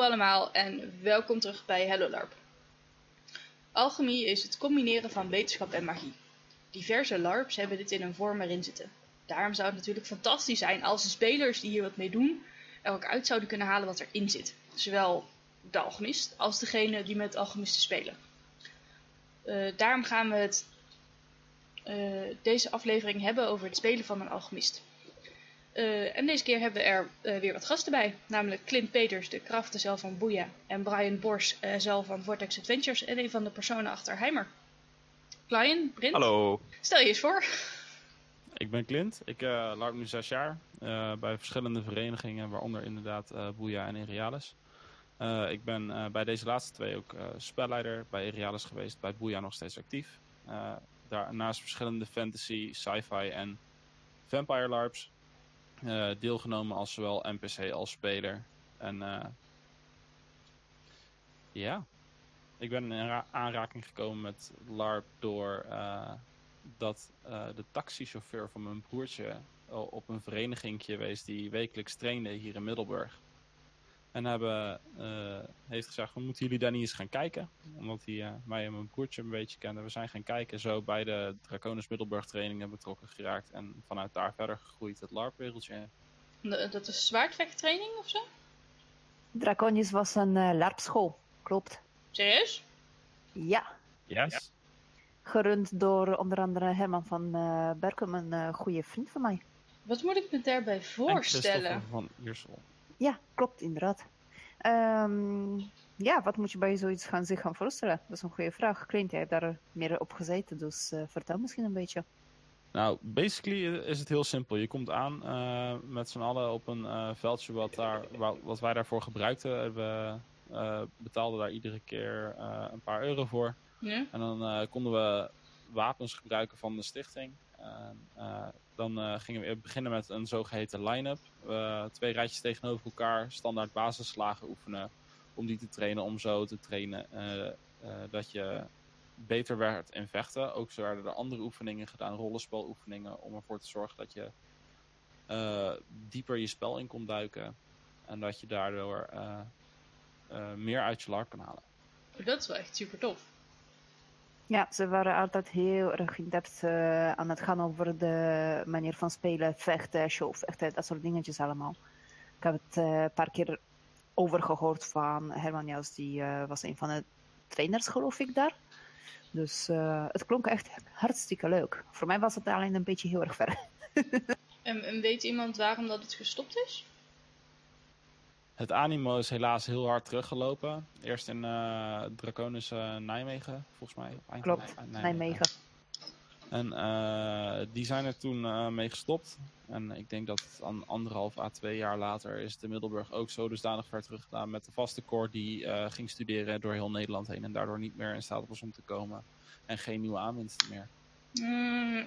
Allemaal en welkom terug bij Hello LARP. Alchemie is het combineren van wetenschap en magie. Diverse LARPs hebben dit in een vorm erin zitten. Daarom zou het natuurlijk fantastisch zijn als de spelers die hier wat mee doen er ook uit zouden kunnen halen wat erin zit. Zowel de alchemist als degene die met alchemisten spelen. Uh, daarom gaan we het, uh, deze aflevering hebben over het spelen van een alchemist. Uh, en deze keer hebben we er uh, weer wat gasten bij. Namelijk Clint Peters, de kraftenzel van Boeia. En Brian Bors, uh, zelf van Vortex Adventures. En een van de personen achter Heimer. Brian, Brint. Hallo. Stel je eens voor. Ik ben Clint. Ik uh, larp nu zes jaar. bij verschillende verenigingen, waaronder inderdaad Boeia en Irialis. ik ben bij deze laatste twee ook spelleider bij Irialis geweest. Bij Boeia nog steeds actief. daarnaast verschillende fantasy, sci-fi en vampire larps. Uh, deelgenomen als zowel NPC als speler. En uh, ja, ik ben in aanraking gekomen met LARP door uh, dat de taxichauffeur van mijn broertje op een vereniging geweest die wekelijks trainde hier in Middelburg. En hebben, heeft gezegd, we moeten jullie daar niet eens gaan kijken. Omdat hij mij en mijn broertje een beetje kende. We zijn gaan kijken, zo bij de Draconis Middelburg trainingen betrokken geraakt. En vanuit daar verder gegroeid het LARP-wereldje. Dat is zwaardvechttraining of zo? Draconis was een uh, LARP-school, klopt. Serieus? Ja. Yes. Ja. Gerund door onder andere Herman van uh, Berkum, een uh, goede vriend van mij. Wat moet ik me daarbij voorstellen? van Iersel. Ja, klopt, inderdaad. Um, ja, wat moet je bij zoiets gaan zich gaan voorstellen? Dat is een goede vraag. Clint, jij hebt daar meer op gezeten, dus vertel misschien een beetje. Nou, basically is het heel simpel. Je komt aan uh, met z'n allen op een uh, veldje wat, daar, wat wij daarvoor gebruikten. We uh, betaalden daar iedere keer een paar euro voor. Ja. En dan konden we wapens gebruiken van de stichting. Dan gingen we beginnen met een zogeheten line-up. twee rijtjes tegenover elkaar, standaard basisslagen oefenen. Om die te trainen, om zo te trainen dat je beter werd in vechten. Ook zo werden er andere oefeningen gedaan, rollenspeloefeningen, om ervoor te zorgen dat je dieper je spel in kon duiken. En dat je daardoor meer uit je larp kan halen. Dat is wel echt super tof. Ja, ze waren altijd heel erg in depth aan het gaan over de manier van spelen, vechten, showvechten, dat soort dingetjes allemaal. Ik heb het een paar keer overgehoord van Herman Jous, die was een van de trainers geloof ik daar. Dus uh, het klonk echt hartstikke leuk. Voor mij was het alleen een beetje heel erg ver. en, en, weet iemand waarom dat het gestopt is? Het animo is helaas heel hard teruggelopen. Eerst in uh, Draconis uh, Nijmegen, volgens mij. Klopt, Nijmegen. Nijmegen. En uh, die zijn er toen uh, mee gestopt. En ik denk dat het aan anderhalf à twee jaar later is de Middelburg ook zo dusdanig ver teruggedaan met de vaste core die uh, ging studeren door heel Nederland heen en daardoor niet meer in staat was om te komen. En geen nieuwe aanwinsten meer. Mm.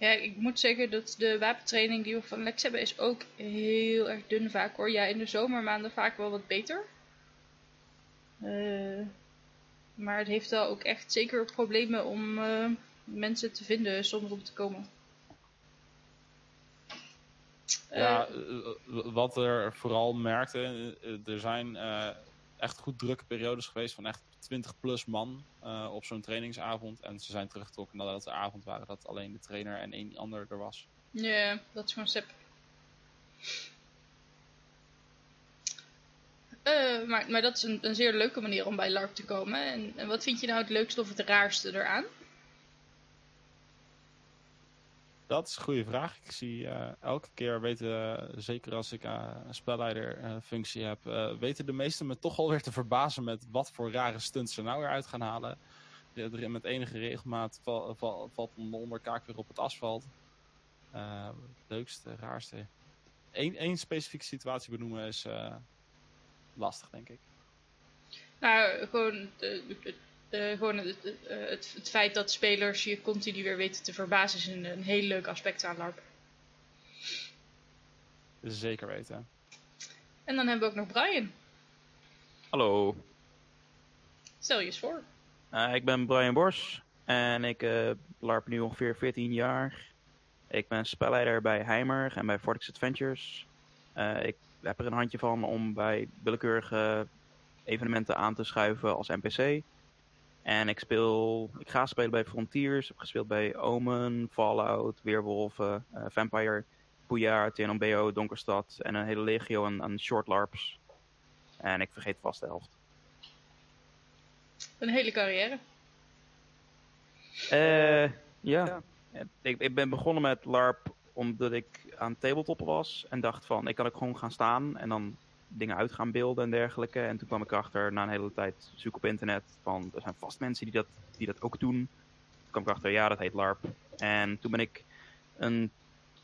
Ja, ik moet zeggen dat de wapentraining die we van Lex hebben is ook heel erg dun vaak hoor. Ja, in de zomermaanden vaak wel wat beter. Uh, maar het heeft wel ook echt zeker problemen om uh, mensen te vinden zonder om te komen. Ja, uh, wat er vooral merkte, er zijn echt goed drukke periodes geweest van echt 20 plus man op zo'n trainingsavond. En ze zijn teruggetrokken nadat de avond waren dat alleen de trainer en één ander er was. Ja, dat is gewoon sip. Uh, maar, maar dat is een, een, zeer leuke manier om bij LARP te komen. En, en, wat vind je nou het leukste of het raarste eraan? Dat is een goede vraag. Ik zie uh, elke keer weten, uh, zeker als ik een spelleiderfunctie heb, weten de meesten me toch alweer te verbazen met wat voor rare stunts ze nou weer uit gaan halen. Met enige regelmaat val, val, valt de onderkaak weer op het asfalt. leukste, raarste. Eén, specifieke situatie benoemen is lastig, denk ik. Nou, gewoon, uh, uh, gewoon het, het, het, feit dat spelers je continu weer weten te verbazen is een, een heel leuk aspect aan LARP. Zeker weten. En dan hebben we ook nog Brian. Hallo. Stel je eens voor. Uh, ik ben Brian Bors en ik uh, LARP nu ongeveer 14 jaar. Ik ben spelleider bij Heimer en bij Vortex Adventures. Uh, ik heb er een handje van om bij willekeurige evenementen aan te schuiven als NPC. En ik speel, ik ga spelen bij Frontiers, heb gespeeld bij Omen, Fallout, Weerwolven, eh, Vampire, Booyah, TNMBO, Donkerstad en een hele legio aan, aan short larps. En ik vergeet vast de helft. Een hele carrière. Eh, ja. Ik, ik ben begonnen met LARP omdat ik aan tabletoppen was en dacht van, ik kan ook gewoon gaan staan en dan dingen uit gaan beelden en dergelijke. En toen kwam ik achter, na een hele tijd zoek op internet, van er zijn vast mensen die dat, die dat ook doen. Toen kwam ik achter, ja, dat heet LARP. En toen ben ik een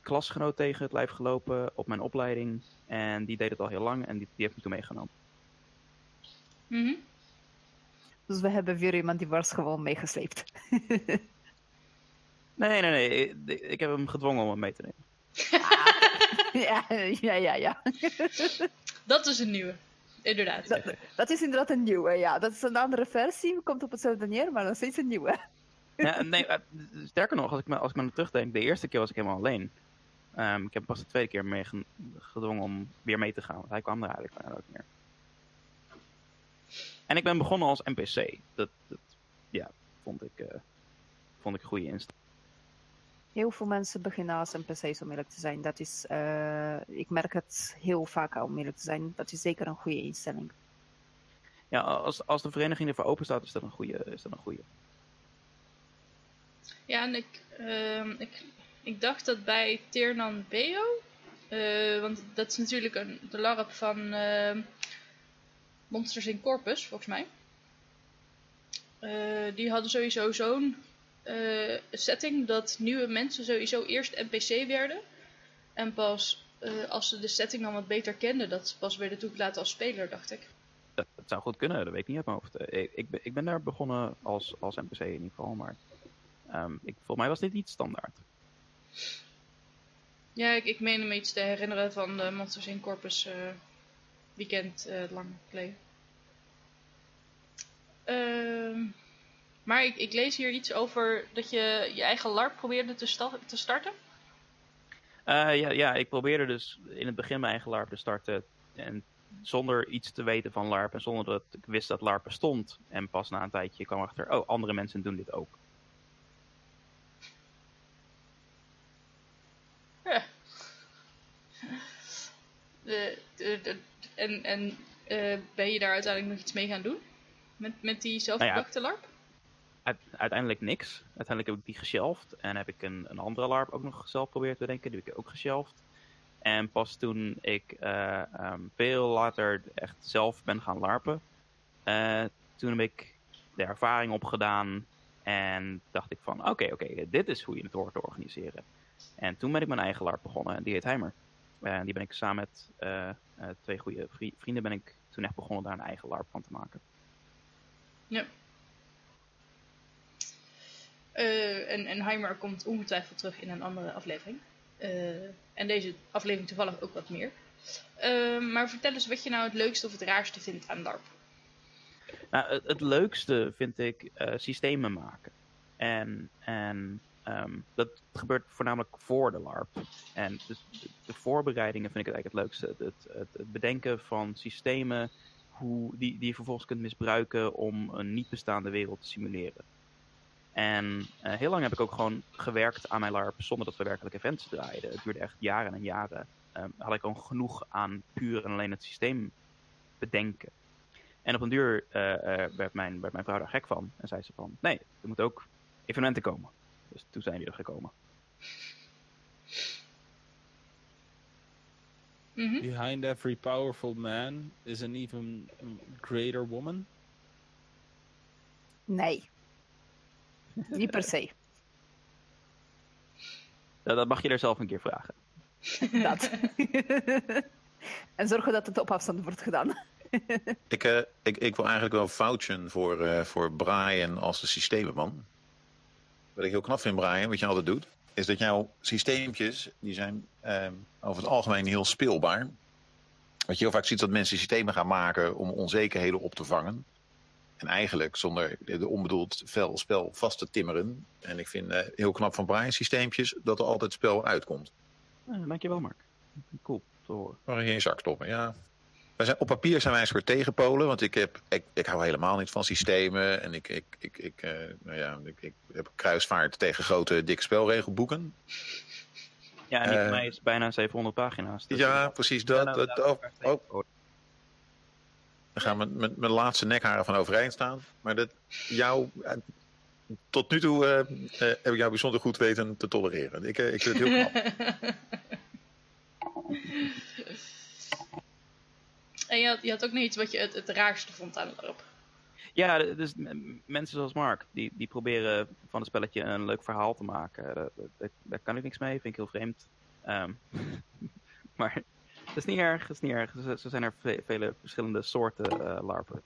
klasgenoot tegen het lijf gelopen op mijn opleiding. En die deed het al heel lang en die, die heeft me toen meegenomen. Mhm. Dus we hebben weer iemand die was gewoon meegesleept. Nee, nee, nee. Ik, ik heb hem gedwongen om hem mee te nemen. ja, ja, ja, ja. Dat is een nieuwe. Inderdaad. Dat, dat is inderdaad een nieuwe, ja. Dat is een andere versie, komt op hetzelfde neer, maar nog steeds een nieuwe. Ja, nee, eh, sterker nog, als ik, me, als ik me aan terugdenk, de eerste keer was ik helemaal alleen. Ehm, ik heb pas de tweede keer mee ge- gedwongen om weer mee te gaan, want hij kwam er eigenlijk bijna ook meer. En ik ben begonnen als NPC. Dat, dat ja, vond ik, eh, vond ik een goede insteek. Heel veel mensen beginnen als NPC's om eerlijk te zijn. Dat is, eh, ik merk het heel vaak om eerlijk te zijn. Dat is zeker een goede instelling. Ja, als, als de vereniging ervoor open staat, is dat een goede. Is dat een goede. Ja, en ik, ehm, ik, ik dacht dat bij Tiernan Beo, eh, want dat is natuurlijk een, de LARP van ehm, Monsters in Corpus, volgens mij. Eh, die hadden sowieso zo'n eh, setting dat nieuwe mensen sowieso eerst NPC werden. En pas eh, als ze de setting dan wat beter kenden, dat ze pas werden toegelaten als speler, dacht ik. Dat, dat zou goed kunnen, dat weet ik niet uit mijn hoofd. Eh, Ik, ik, ben, ik ben daar begonnen als, als NPC in ieder geval, maar ehm, ik, volgens mij was dit niet standaard. Ja, ik, ik meen me iets te herinneren van de Monsters in Corpus weekend lang geleden. Ehm, maar ik, ik lees hier iets over dat je je eigen LARP probeerde te, sta- te starten. Eh, ja, ja, ik probeerde dus in het begin mijn eigen LARP te starten. En zonder iets te weten van LARP en zonder dat ik wist dat LARP bestond. En pas na een tijdje kwam achter, oh, andere mensen doen dit ook. Ja. De- de- de- en en eh, ben je daar uiteindelijk nog iets mee gaan doen? Met, met die zelfbedachte LARP? Uit- uiteindelijk niks. Uiteindelijk heb ik die geshelft. En heb ik een, een andere LARP ook nog zelf proberen te bedenken. Die heb ik ook geshelft. En pas toen ik eh, ehm, veel later echt zelf ben gaan LARPen. eh, toen heb ik de ervaring opgedaan. En dacht ik van, oké, oké, dit is hoe je het hoort te organiseren. En toen ben ik mijn eigen LARP begonnen. En die heet Heimer. En die ben ik samen met eh, twee goede vri- vrienden ben ik toen echt begonnen daar een eigen LARP van te maken. Ja. Eh, en, Heimer komt ongetwijfeld terug in een andere aflevering. Eh, en deze aflevering toevallig ook wat meer. Eh, maar vertel eens wat je nou het leukste of het raarste vindt aan LARP. Nou, het, leukste vind ik systemen maken. En, en ehm, dat gebeurt voornamelijk voor de LARP. En de, voorbereidingen vind ik eigenlijk het leukste. Het, het, het bedenken van systemen hoe, die, die je vervolgens kunt misbruiken om een niet bestaande wereld te simuleren. En eh, heel lang heb ik ook gewoon gewerkt aan mijn LARP zonder dat we werkelijk events draaiden. Het duurde echt jaren en jaren. Ehm, had ik gewoon genoeg aan puur en alleen het systeem bedenken. En op een duur eh, eh, werd, mijn, werd mijn vrouw daar gek van. En zei ze van, nee, er moeten ook evenementen komen. Dus toen zijn die er gekomen. Mhm. Behind every powerful man is an even greater woman. Nee. Niet per se. Ja, dat mag je er zelf een keer vragen. Dat. en zorgen dat het op afstand wordt gedaan. Ik, eh, ik, ik wil eigenlijk wel vouchen voor, eh, voor Brian als de systemenman. Wat ik heel knap vind, Brian, wat je altijd doet, is dat jouw systeempjes, die zijn eh, over het algemeen heel speelbaar. Wat je heel vaak ziet dat mensen systemen gaan maken om onzekerheden op te vangen. En eigenlijk zonder de onbedoeld fel spel vast te timmeren. En ik vind eh, heel knap van Brian systeempjes dat er altijd spel uitkomt. Eh, dankjewel, Mark. Cool. te horen. Mag je in zak stoppen, ja. Wij zijn, op papier zijn wij een soort tegenpolen, want ik, heb, ik, ik hou helemaal niet van systemen. En ik, ik, ik, ik, eh, nou ja, ik, ik heb kruisvaart tegen grote, dikke spelregelboeken. Ja, en die van Eh, mij is bijna 700 pagina's. dus- ja, precies Ja, dat. nou, dat oh, daar gaan mijn, mijn, mijn laatste nekharen van overeind staan. Maar dat, jou, eh, tot nu toe eh, eh, heb ik jou bijzonder goed weten te tolereren. Ik, ik vind het heel knap. En je had, je had ook nog iets wat je het, het raarste vond aan LARP. Ja, d- dus mensen zoals Mark, die, die proberen van het spelletje een leuk verhaal te maken. Daar, daar, daar kan ik niks mee, vind ik heel vreemd. Ehm, maar is niet erg, dat is niet erg. Zo, zo zijn er ve- vele verschillende soorten eh, larpen.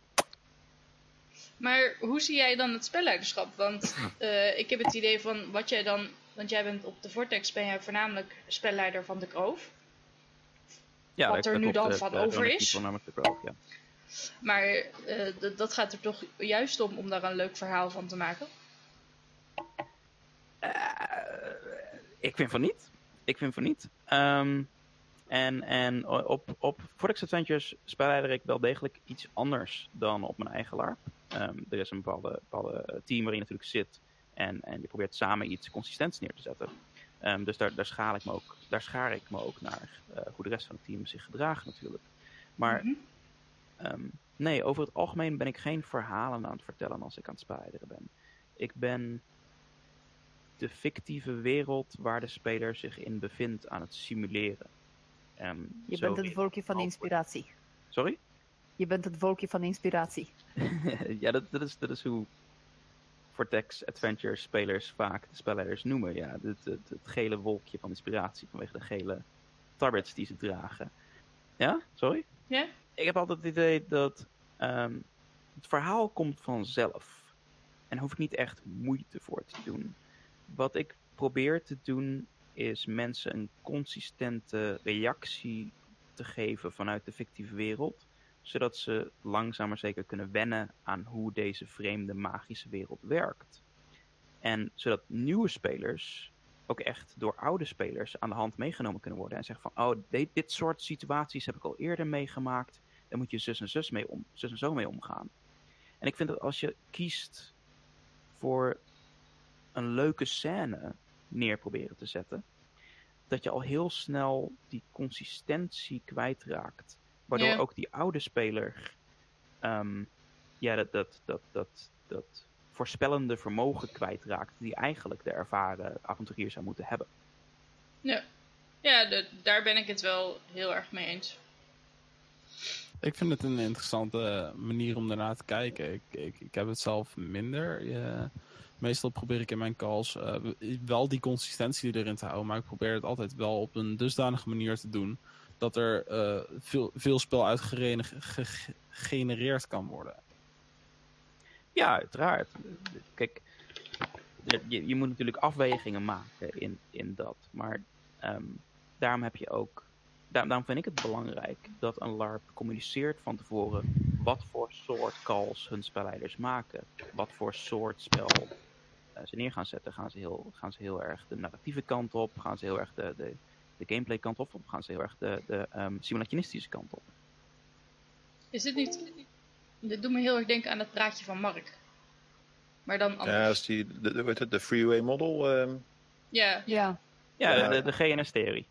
Maar hoe zie jij dan het spelleiderschap? Want eh, ik heb het idee van wat jij dan. Want jij bent op de Vortex ben jij voornamelijk spelleider van de Grove. Ja, Wat dat- er nu dan van eh, over is? Keeper namelijk de Grove, ja. Maar dat gaat er toch juist om om daar een leuk verhaal van te maken. Ik vind van niet. Ik vind van niet. Ehm, en en op, op Vortex Adventures spelleider ik wel degelijk iets anders dan op mijn eigen LARP. Ehm, er is een bepaalde, bepaalde team waarin je natuurlijk zit. En, en je probeert samen iets consistents neer te zetten. Ehm, dus daar, daar, schaal ik me ook, daar schaar ik me ook naar eh, hoe de rest van het team zich gedraagt natuurlijk. Maar Mhm. Ehm, nee, over het algemeen ben ik geen verhalen aan het vertellen als ik aan het spelleideren ben. Ik ben de fictieve wereld waar de speler zich in bevindt aan het simuleren. Ehm, Je bent het volkje van inspiratie. Sorry? Je bent het volkje van inspiratie. ja, dat, dat, is, dat is hoe Vortex Adventure spelers vaak de spelleiders noemen. Ja, het, het, het gele wolkje van inspiratie vanwege de gele tablets die ze dragen. Ja, sorry? Ja? ik heb altijd het idee dat ehm, het verhaal komt vanzelf. En daar hoef ik niet echt moeite voor te doen. Wat ik probeer te doen is mensen een consistente reactie te geven vanuit de fictieve wereld. Zodat ze langzaam maar zeker kunnen wennen aan hoe deze vreemde magische wereld werkt. En zodat nieuwe spelers ook echt door oude spelers aan de hand meegenomen kunnen worden. En zeggen van, oh, dit, dit soort situaties heb ik al eerder meegemaakt. Daar moet je zus en zus, mee om, zus en zo mee omgaan. En ik vind dat als je kiest voor een leuke scène neer proberen te zetten, dat je al heel snel die consistentie kwijtraakt. Waardoor ook die oude speler ehm, ja, dat, dat, dat, dat, dat voorspellende vermogen kwijtraakt die eigenlijk de ervaren avonturier zou moeten hebben. Ja, ja de- daar ben ik het wel heel erg mee eens. Ik vind het een interessante manier om daarna te kijken. Ik, ik, ik heb het zelf minder. Eh, meestal probeer ik in mijn calls eh, wel die consistentie erin te houden. Maar ik probeer het altijd wel op een dusdanige manier te doen. Dat er eh, veel, veel spel uit gegenereerd kan worden. Ja, uiteraard. Kijk, je, je moet natuurlijk afwegingen maken in, in dat. Maar ehm, daarom heb je ook. daar- daarom vind ik het belangrijk dat een LARP communiceert van tevoren wat voor soort calls hun spelleiders maken. Wat voor soort spel ze neer gaan zetten. Gaan ze, heel, gaan ze heel erg de narratieve kant op? Gaan ze heel erg de, de, de gameplay kant op? Of gaan ze heel erg de, de ehm, simulationistische kant op? Is dit niet... Dit doet me heel erg denken aan het praatje van Mark. Maar dan anders. Ja, is die, de, de, de freeway model. ehm, Ja, Ja, Ja, de, de, GNS-theorie.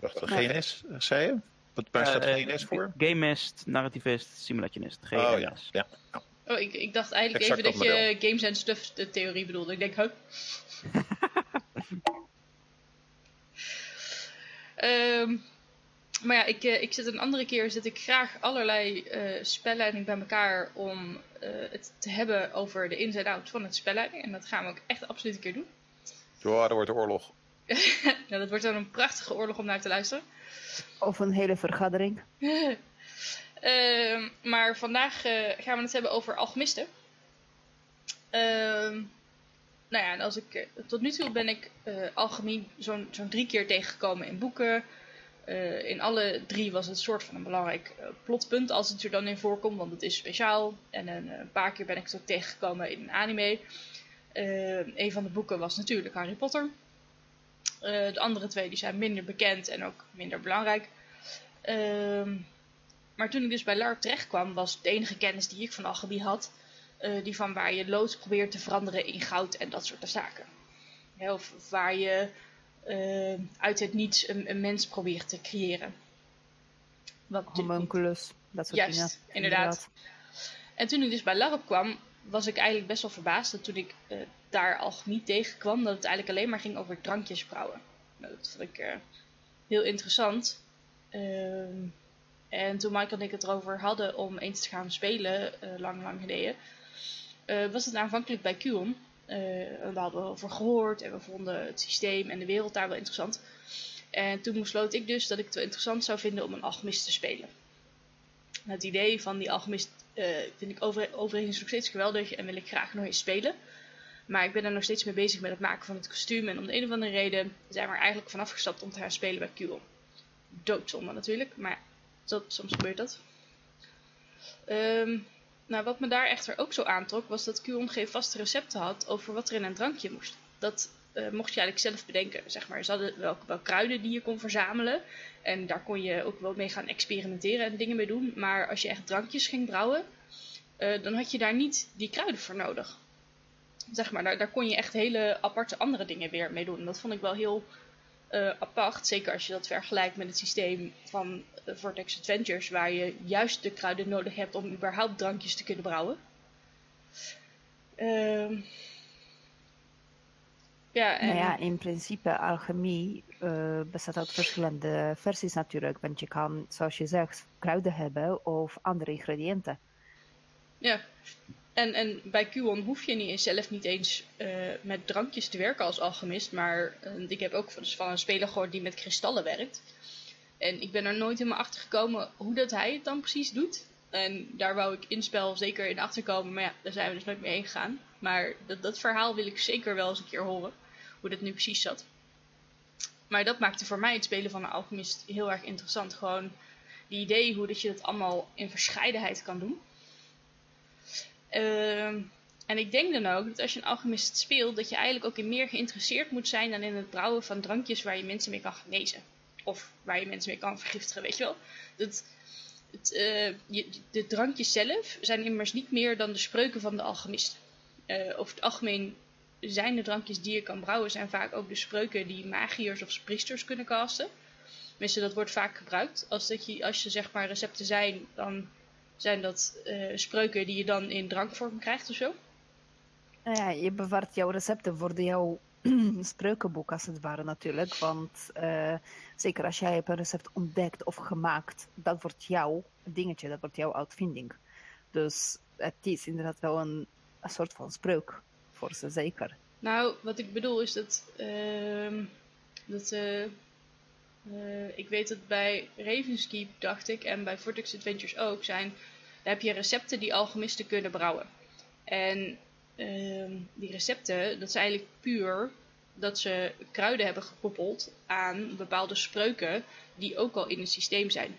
wacht, Ja. GNS, zei je? Wat, waar staat Eh, GNS voor? Gamist, narrativist, simulationist. GNS. Oh ja, ja. Oh, ik, ik dacht eigenlijk Exact even dat dat je games and stuff de theorie bedoelde. Ik denk, huh? Ehm, maar ja, ik, eh, ik zit een andere keer zit ik graag allerlei eh spelleiding bij elkaar om eh, het te hebben over de ins en outs van het spelleiding. En dat gaan we ook echt absoluut een keer doen. Ja, er wordt oorlog. nou, dat wordt dan een prachtige oorlog om naar te luisteren. of een hele vergadering. Ehm, maar vandaag eh, gaan we het hebben over alchemisten. Ehm, nou ja, als ik, eh, tot nu toe ben ik eh, alchemie zo'n drie keer tegengekomen in boeken. In alle drie was het soort van een belangrijk plotpunt als het er dan in voorkomt, want het is speciaal. En een, paar keer ben ik het ook tegengekomen in een anime. Eh, een van de boeken was natuurlijk Harry Potter. De andere twee die zijn minder bekend en ook minder belangrijk. Ehm, maar toen ik dus bij LARP terecht kwam, was de enige kennis die ik van alchemie had, eh, die van waar je lood probeert te veranderen in goud en dat soort zaken. Ja, of, waar je eh, uit het niets een, een mens probeert te creëren. Wat Homunculus, dat soort Juist, dingen. inderdaad. En toen ik dus bij LARP kwam, was ik eigenlijk best wel verbaasd dat toen ik eh, daar alchemie tegenkwam, dat het eigenlijk alleen maar ging over drankjes brouwen. Nou, dat vond ik heel interessant. Ehm, en toen Mike en ik het erover hadden om eens te gaan spelen, eh, lang, lang geleden, eh, was het aanvankelijk bij QON. Eh, daar hadden we over gehoord en we vonden het systeem en de wereld daar wel interessant. En toen besloot ik dus dat ik het wel interessant zou vinden om een alchemist te spelen. Het idee van die alchemist vind ik over, overigens nog steeds geweldig en wil ik graag nog eens spelen. Maar ik ben er nog steeds mee bezig met het maken van het kostuum. En om de een of andere reden zijn we er eigenlijk vanaf gestapt om te gaan spelen bij QON. Doodzonde natuurlijk, maar dat, soms gebeurt dat. Ehm, nou, wat me daar echter ook zo aantrok, was dat geen vaste recepten had over wat er in een drankje moest. Dat eh, mocht je eigenlijk zelf bedenken. Zeg maar, ze hadden wel, wel kruiden die je kon verzamelen. En daar kon je ook wel mee gaan experimenteren en dingen mee doen. Maar als je echt drankjes ging brouwen, eh, dan had je daar niet die kruiden voor nodig. Zeg maar, daar, daar kon je echt hele aparte andere dingen weer mee doen. Dat vond ik wel heel eh, apart. Zeker als je dat vergelijkt met het systeem van eh, Vortex Adventures, waar je juist de kruiden nodig hebt om überhaupt drankjes te kunnen brouwen. Ehm ja, en... Nou ja, in principe alchemie eh, bestaat uit verschillende versies natuurlijk. Want je kan, zoals je zegt, kruiden hebben of andere ingrediënten. Ja, en, en bij QON hoef je niet zelf niet eens eh, met drankjes te werken als alchemist. Maar eh, ik heb ook van, van een speler gehoord die met kristallen werkt. En ik ben er nooit helemaal achter gekomen hoe dat hij het dan precies doet. En daar wou ik in spel zeker in achterkomen. Maar ja, daar zijn we dus nooit mee heen gegaan. Maar dat, dat verhaal wil ik zeker wel eens een keer horen. Hoe dat nu precies zat. Maar dat maakte voor mij het spelen van een alchemist heel erg interessant. Gewoon die idee hoe dat je dat allemaal in verscheidenheid kan doen. Ehm, en ik denk dan ook dat als je een alchemist speelt, dat je eigenlijk ook in meer geïnteresseerd moet zijn dan in het brouwen van drankjes waar je mensen mee kan genezen. Of waar je mensen mee kan vergiftigen, weet je wel. Dat, het, eh, je, de drankjes zelf zijn immers niet meer dan de spreuken van de alchemist. Eh, over het algemeen zijn de drankjes die je kan brouwen, zijn vaak ook de spreuken die magiërs of priesters kunnen casten. Tenminste, dat wordt vaak gebruikt. Als, dat je, als je zeg maar recepten zijn, dan zijn dat eh, spreuken die je dan in drankvorm krijgt of zo. Nou ja, je bewaart jouw recepten voor jouw spreukenboek als het ware natuurlijk. Want eh, zeker als jij hebt een recept ontdekt of gemaakt, dat wordt jouw dingetje, dat wordt jouw uitvinding. Dus het is inderdaad wel een, een soort van spreuk voor ze, zeker. Nou, wat ik bedoel is dat. ehm, dat eh, ik weet dat bij Ravenskeep, dacht ik, en bij Vortex Adventures ook, zijn. Daar heb je recepten die alchemisten kunnen brouwen. En ehm, die recepten, dat is eigenlijk puur dat ze kruiden hebben gekoppeld aan bepaalde spreuken die ook al in het systeem zijn.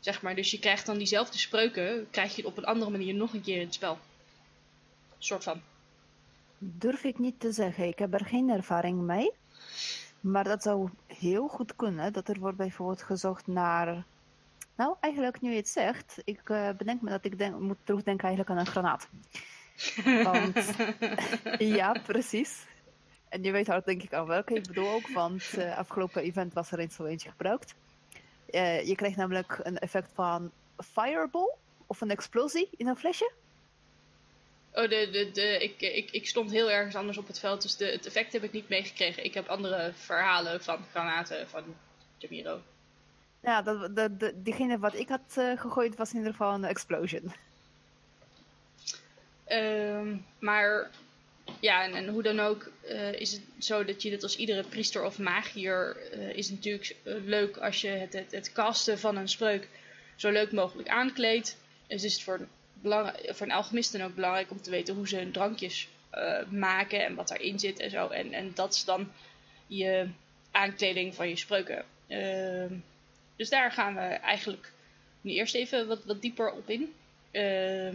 Zeg maar, dus je krijgt dan diezelfde spreuken, krijg je op een andere manier nog een keer in het spel. soort van. Durf ik niet te zeggen. Ik heb er geen ervaring mee. Maar dat zou heel goed kunnen. Dat er wordt bijvoorbeeld gezocht naar. Nou, eigenlijk nu je het zegt, ik eh, bedenk me dat ik denk, moet terugdenken eigenlijk aan een granaat. Want ja, precies. En je weet al denk ik aan welke ik bedoel ook, want uh, afgelopen event was er eens zo eentje gebruikt. Uh, je krijgt namelijk een effect van fireball of een explosie in een flesje. Oh, de, de, de, ik, ik, ik stond heel ergens anders op het veld, dus de, het effect heb ik niet meegekregen. Ik heb andere verhalen van granaten van Jamiro. Ja, dat, de, de, diegene wat ik had uh, gegooid was in ieder geval een explosion. Um, maar ja, en, en, hoe dan ook uh, is het zo dat je dit als iedere priester of magier uh, is natuurlijk leuk als je het, het, het casten van een spreuk zo leuk mogelijk aankleedt. Dus is het voor voor een alchemist dan ook belangrijk om te weten hoe ze hun drankjes uh, maken en wat daarin zit en zo. En, en dat is dan je aankleding van je spreuken. Uh, dus daar gaan we eigenlijk nu eerst even wat, wat dieper op in. Uh,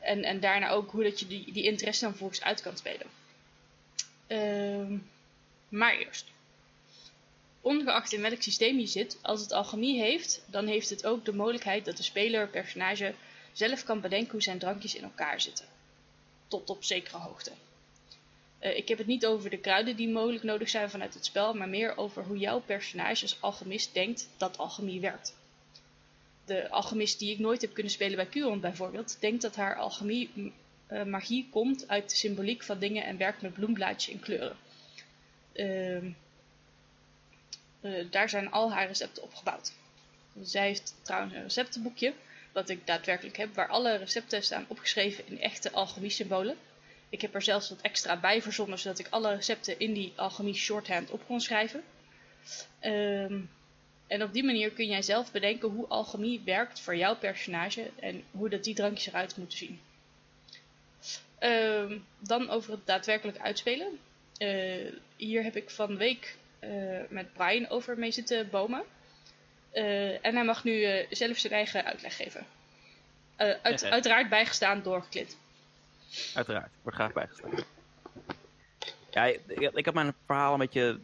en, en daarna ook hoe dat je die, die interesse dan volgens uit kan spelen. Ehm, maar eerst. Ongeacht in welk systeem je zit, als het alchemie heeft, dan heeft het ook de mogelijkheid dat de speler, personage, zelf kan bedenken hoe zijn drankjes in elkaar zitten. Tot op zekere hoogte. Eh, ik heb het niet over de kruiden die mogelijk nodig zijn vanuit het spel, maar meer over hoe jouw personage als alchemist denkt dat alchemie werkt. De alchemist die ik nooit heb kunnen spelen bij Curon bijvoorbeeld, denkt dat haar alchemie uh, magie komt uit de symboliek van dingen en werkt met bloemblaadjes en kleuren. Uh, daar zijn al haar recepten op gebouwd. Zij heeft trouwens een receptenboekje, wat ik daadwerkelijk heb, waar alle recepten staan opgeschreven in echte alchemie-symbolen. Ik heb er zelfs wat extra bij verzonnen, zodat ik alle recepten in die alchemie shorthand op kon schrijven. Um, en op die manier kun jij zelf bedenken hoe alchemie werkt voor jouw personage en hoe dat die drankjes eruit moeten zien. Um, dan over het daadwerkelijk uitspelen. Uh, hier heb ik van week uh, met Brian over mee zitten bomen. Uh, en hij mag nu zelf zijn eigen uitleg geven. Uit, uiteraard bijgestaan door Klit. Uiteraard, wordt graag bijgestaan. Ja, ik, ik heb mijn verhaal een beetje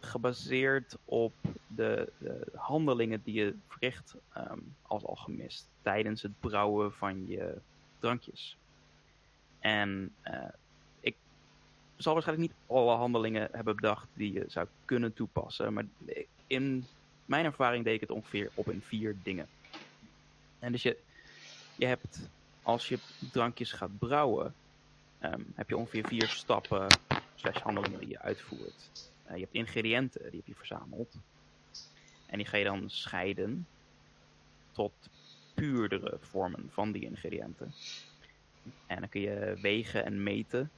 gebaseerd op de, de, handelingen die je verricht um, als alchemist tijdens het brouwen van je drankjes. En zal waarschijnlijk niet alle handelingen hebben bedacht die je zou kunnen toepassen, maar in mijn ervaring deed ik het ongeveer op in vier dingen. En dus je, je hebt, als je drankjes gaat brouwen, um, heb je ongeveer vier stappen slash handelingen die je uitvoert. Uh, je hebt ingrediënten, die heb je verzameld. En die ga je dan scheiden tot puurdere vormen van die ingrediënten. En dan kun je wegen en meten.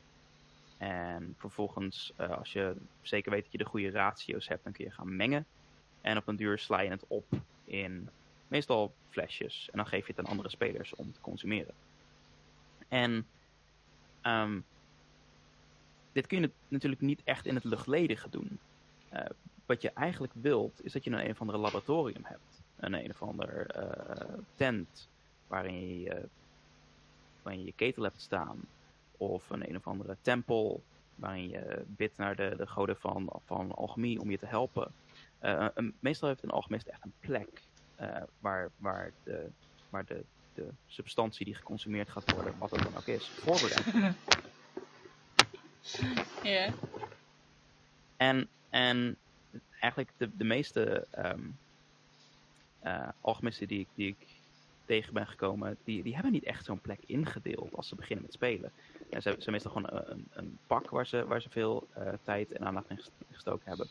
En vervolgens, uh, als je zeker weet dat je de goede ratio's hebt, dan kun je gaan mengen. En op een duur sla je het op in meestal flesjes. En dan geef je het aan andere spelers om te consumeren. En um, dit kun je natuurlijk niet echt in het luchtledige doen. Uh, wat je eigenlijk wilt, is dat je een een of andere laboratorium hebt. Een een of ander uh, tent waarin je, waarin je je ketel hebt staan. Of een een of andere tempel waarin je bidt naar de, de goden van, van alchemie om je te helpen. Uh, een, meestal heeft een alchemist echt een plek waar, waar, de, waar de, de substantie die geconsumeerd gaat worden, wat het dan ook is, voorbereid. Ja. En, en eigenlijk de, de meeste um, uh, alchemisten die ik, die ik tegen ben gekomen, die, die hebben niet echt zo'n plek ingedeeld als ze beginnen met spelen. Ja, ze, hebben meestal gewoon een, een pak waar ze, waar ze veel uh, tijd en aandacht in gestoken hebben.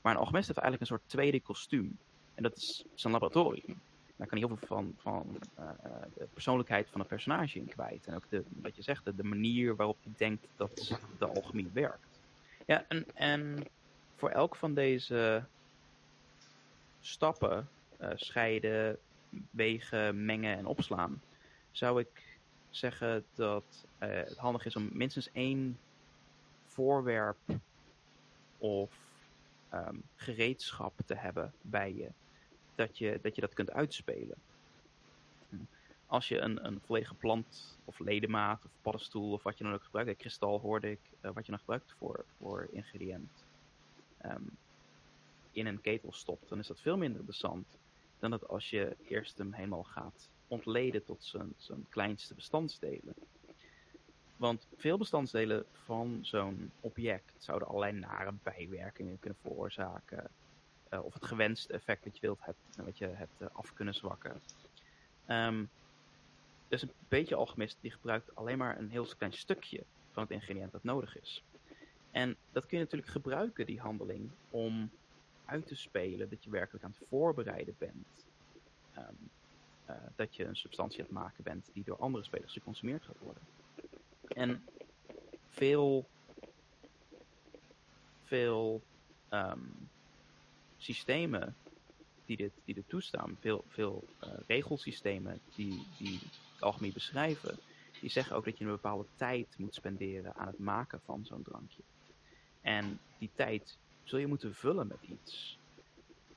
Maar een alchemist heeft eigenlijk een soort tweede kostuum. En dat is zijn laboratorium. Daar kan hij heel veel van, van uh, de persoonlijkheid van een personage in kwijt. En ook de, wat je zegt, de, de manier waarop hij denkt dat de alchemie werkt. Ja, en, en voor elk van deze stappen, scheiden, wegen, mengen en opslaan, zou ik zeggen dat uh, het handig is om minstens één voorwerp of um, gereedschap te hebben bij je dat je dat, je dat kunt uitspelen. Als je een, een volledige plant of ledemaat of paddenstoel of wat je dan ook gebruikt, kristal hoorde ik, uh, wat je dan gebruikt voor, voor ingrediënt, um, in een ketel stopt, dan is dat veel minder interessant dan dat als je eerst hem helemaal gaat ontleden tot zijn, kleinste bestandsdelen. Want veel bestandsdelen van zo'n object zouden allerlei nare bijwerkingen kunnen veroorzaken uh, of het gewenste effect dat je wilt hebt, wat je hebt uh, af kunnen zwakken. Dus een beetje alchemist die gebruikt alleen maar een heel klein stukje van het ingrediënt dat nodig is. En dat kun je natuurlijk gebruiken, die handeling, om uit te spelen dat je werkelijk aan het voorbereiden bent. Uh, dat je een substantie aan het maken bent die door andere spelers geconsumeerd gaat worden. En veel, veel um, systemen die dit, die dit toestaan, veel, veel uh, regelsystemen die, die het algemeen beschrijven, die zeggen ook dat je een bepaalde tijd moet spenderen aan het maken van zo'n drankje. En die tijd zul je moeten vullen met iets.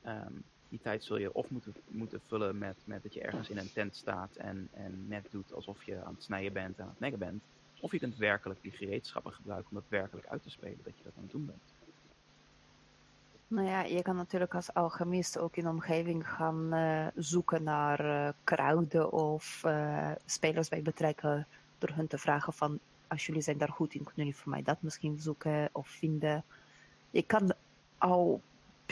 Um, die tijd zul je of moeten, moeten vullen met, met dat je ergens in een tent staat en, en net doet alsof je aan het snijden bent en aan het neggen bent. Of je kunt werkelijk die gereedschappen gebruiken om dat werkelijk uit te spelen, dat je dat aan het doen bent. Nou ja, je kan natuurlijk als alchemist ook in de omgeving gaan eh, zoeken naar eh, kruiden of eh, spelers bij betrekken door hun te vragen van als jullie zijn daar goed in, kunnen jullie voor mij dat misschien zoeken of vinden. Je kan al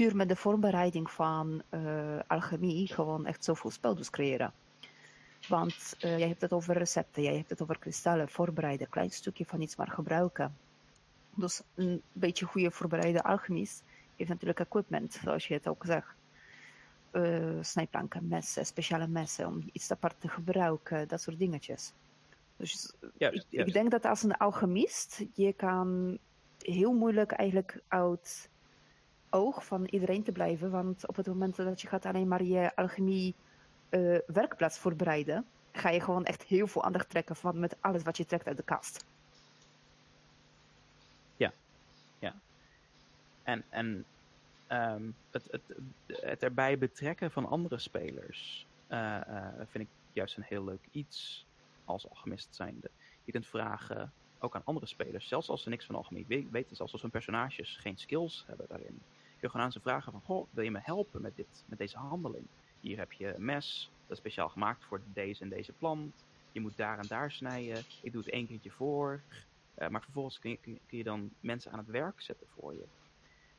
puur met de voorbereiding van alchemie gewoon echt zoveel spelletjes creëren. Want jij hebt het over recepten, jij hebt het over kristallen, voorbereiden, klein stukje van iets maar gebruiken. Dus een beetje goede voorbereide alchemist heeft natuurlijk equipment, zoals je het ook zegt. Uh, snijplanken, messen, speciale messen om iets apart te gebruiken, dat soort dingetjes. Dus ik, ik, denk dat als een alchemist, je kan heel moeilijk eigenlijk uit oog van iedereen te blijven, want op het moment dat je gaat alleen maar je alchemie uh, werkplaats voorbereiden, ga je gewoon echt heel veel aandacht trekken van met alles wat je trekt uit de kast. En, en ehm, het, het, het erbij betrekken van andere spelers uh, uh, vind ik juist een heel leuk iets als alchemist zijnde. Je kunt vragen, ook aan andere spelers, zelfs als ze niks van alchemie weten, zelfs als hun personages geen skills hebben daarin. Je gewoon aan ze vragen van, goh, wil je me helpen met, dit, met deze handeling? Hier heb je een mes, dat is speciaal gemaakt voor deze en deze plant. Je moet daar en daar snijden. Ik doe het één keertje voor. Uh, maar vervolgens kun je, kun je dan mensen aan het werk zetten voor je.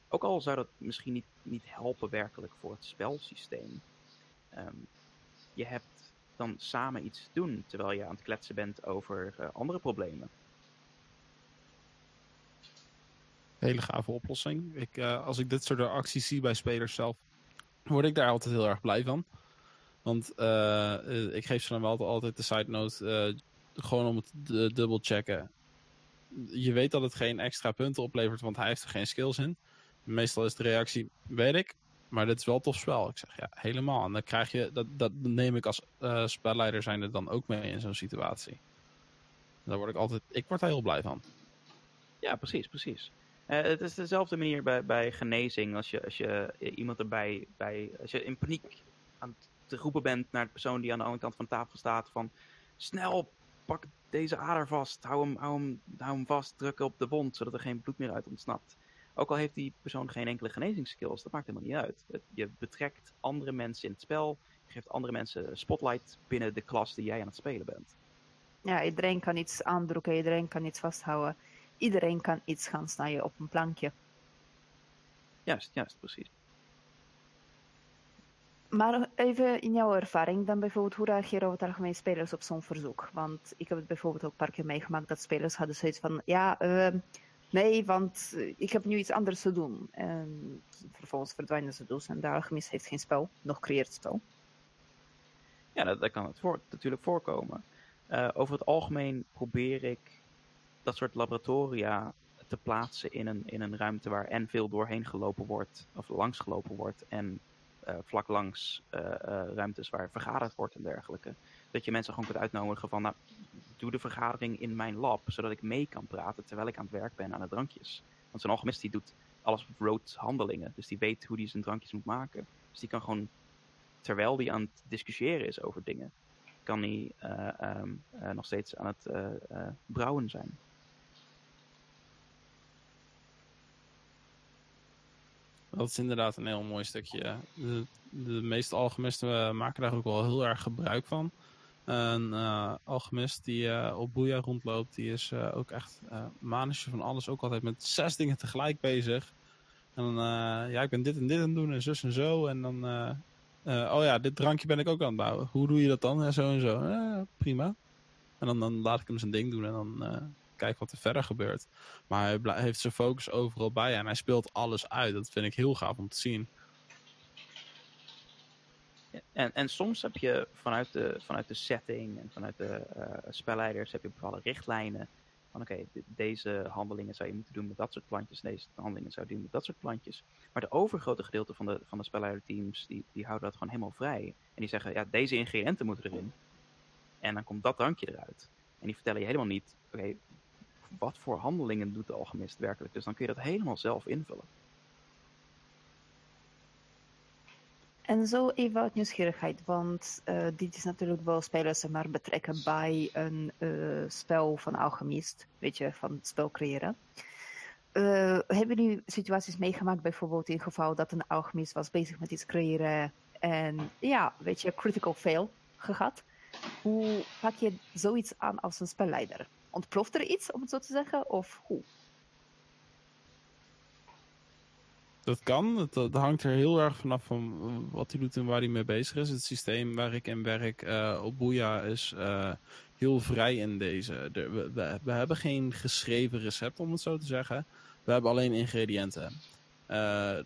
Ook al zou dat misschien niet, niet helpen werkelijk voor het spelsysteem. Um, je hebt dan samen iets te doen terwijl je aan het kletsen bent over uh, andere problemen. Hele gave oplossing. Ik, uh, als ik dit soort acties zie bij spelers zelf, word ik daar altijd heel erg blij van. Want uh, ik geef ze dan wel altijd de side note, gewoon om het dubbel checken. Je weet dat het geen extra punten oplevert, want hij heeft er geen skills in. Meestal is de reactie, weet ik, maar dit is wel tof spel. Ik zeg, ja, helemaal. En dan krijg je, dat, dat neem ik als spelleider zijn er dan ook mee in zo'n situatie. Daar word ik altijd, ik word daar heel blij van. Ja, precies, precies. Uh, het is dezelfde manier bij, bij genezing. Als je, als je iemand erbij, bij, als je in paniek aan het roepen bent naar de persoon die aan de andere kant van de tafel staat van, snel, pak deze ader vast, hou hem, hou hem, hou hem vast, druk op de wond, zodat er geen bloed meer uit ontsnapt. Ook al heeft die persoon geen enkele genezingsskills, dat maakt helemaal niet uit. Je betrekt andere mensen in het spel, je geeft andere mensen spotlight binnen de klas die jij aan het spelen bent. Ja, iedereen kan iets aandrukken, iedereen kan iets vasthouden. Iedereen kan iets gaan snijden op een plankje. Juist, juist, precies. Maar even in jouw ervaring, dan bijvoorbeeld, hoe reageren over het algemeen spelers op zo'n verzoek? Want ik heb het bijvoorbeeld ook een paar keer meegemaakt dat spelers hadden zoiets van, ja, uh, Nee, want eh, ik heb nu iets anders te doen. En vervolgens verdwijnen ze dus en de alchemist heeft geen spel, nog creëert spel. Ja, dat, dat kan het voor, natuurlijk voorkomen. Uh, over het algemeen probeer ik dat soort laboratoria te plaatsen in een, in een ruimte waar en veel doorheen gelopen wordt, of langs gelopen wordt, en uh, vlak langs ruimtes waar vergaderd wordt en dergelijke. Dat je mensen gewoon kunt uitnodigen van, nou, doe de vergadering in mijn lab, zodat ik mee kan praten terwijl ik aan het werk ben aan de drankjes. Want zo'n alchemist die doet alles op road handelingen, dus die weet hoe hij zijn drankjes moet maken. Dus die kan gewoon, terwijl hij aan het discussiëren is over dingen, kan hij uh, nog steeds aan het brouwen zijn. Dat is inderdaad een heel mooi stukje. De, de meeste alchemisten maken daar ook wel heel erg gebruik van. Een uh, alchemist die uh, op Boeia rondloopt, die is ook echt manisje van alles. Ook altijd met zes dingen tegelijk bezig. En dan, ja, ik ben dit en dit aan het doen en zus en zo. En dan, oh ja, dit drankje ben ik ook aan het bouwen. Hoe doe je dat dan? Ja, zo en zo. prima. En dan, dan laat ik hem zijn ding doen en dan kijk wat er verder gebeurt. Maar hij heeft zijn focus overal bij en hij speelt alles uit. Dat vind ik heel gaaf om te zien. En, en soms heb je vanuit de, vanuit de setting en vanuit de uh, spelleiders heb je bepaalde richtlijnen. Van oké, deze handelingen zou je moeten doen met dat soort plantjes, deze handelingen zou je doen met dat soort plantjes. Maar de overgrote gedeelte van de, van de spelleiderteams, die, die houden dat gewoon helemaal vrij. En die zeggen, ja, deze ingrediënten moeten erin. En dan komt dat drankje eruit. En die vertellen je helemaal niet, oké, wat voor handelingen doet de alchemist werkelijk. Dus dan kun je dat helemaal zelf invullen. En zo even uit nieuwsgierigheid, want uh, dit is natuurlijk wel spelers maar betrekken bij een uh, spel van alchemist, weet je, van het spel creëren. Uh, hebben jullie situaties meegemaakt, bijvoorbeeld in geval dat een alchemist was bezig met iets creëren en ja, weet je, critical fail gehad? Hoe pak je zoiets aan als een spelleider? Ontploft er iets, om het zo te zeggen, of hoe? Dat kan. Dat hangt er heel erg vanaf van wat hij doet en waar hij mee bezig is. Het systeem waar ik in werk uh, op Boeia is uh, heel vrij in deze. De, we, we, we, hebben geen geschreven recept, om het zo te zeggen. We hebben alleen ingrediënten. Uh,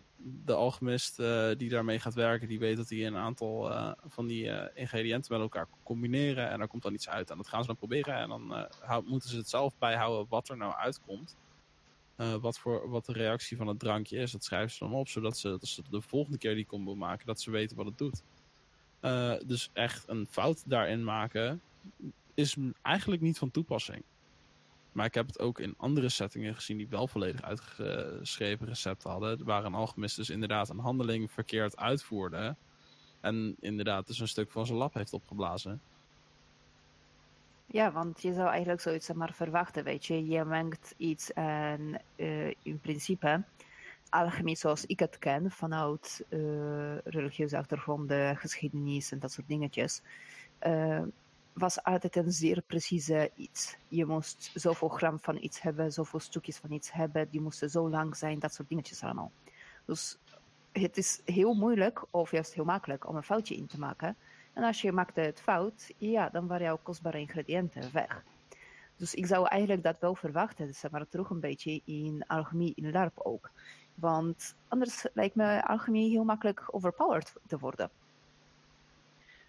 de alchemist die daarmee gaat werken, die weet dat hij een aantal van die ingrediënten met elkaar kan combineren. En daar komt dan iets uit. En dat gaan ze dan proberen. En dan moeten ze het zelf bijhouden wat er nou uitkomt. Wat, voor, wat de reactie van het drankje is. Dat schrijven ze dan op, zodat ze, dat de volgende keer die combo maken, dat ze weten wat het doet. Dus echt een fout daarin maken is eigenlijk niet van toepassing. Maar ik heb het ook in andere settingen gezien die wel volledig uitgeschreven recepten hadden. Waar een alchemist dus inderdaad een handeling verkeerd uitvoerde. En inderdaad dus een stuk van zijn lab heeft opgeblazen. Ja, want je zou eigenlijk zoiets maar verwachten, weet je. Je mengt iets en uh, in principe alchemie zoals ik het ken, vanuit uh, religieuze achtergronden, geschiedenis en dat soort dingetjes, uh, was altijd een zeer precieze iets. Je moest zoveel gram van iets hebben, zoveel stukjes van iets hebben, die moesten zo lang zijn, dat soort dingetjes allemaal. Dus het is heel moeilijk, of juist heel makkelijk, om een foutje in te maken. En als je maakte het fout, ja, dan waren jouw kostbare ingrediënten weg. Dus ik zou eigenlijk dat wel verwachten, zeg maar terug een beetje in alchemie in LARP ook. Want anders lijkt me alchemie heel makkelijk overpowered te worden.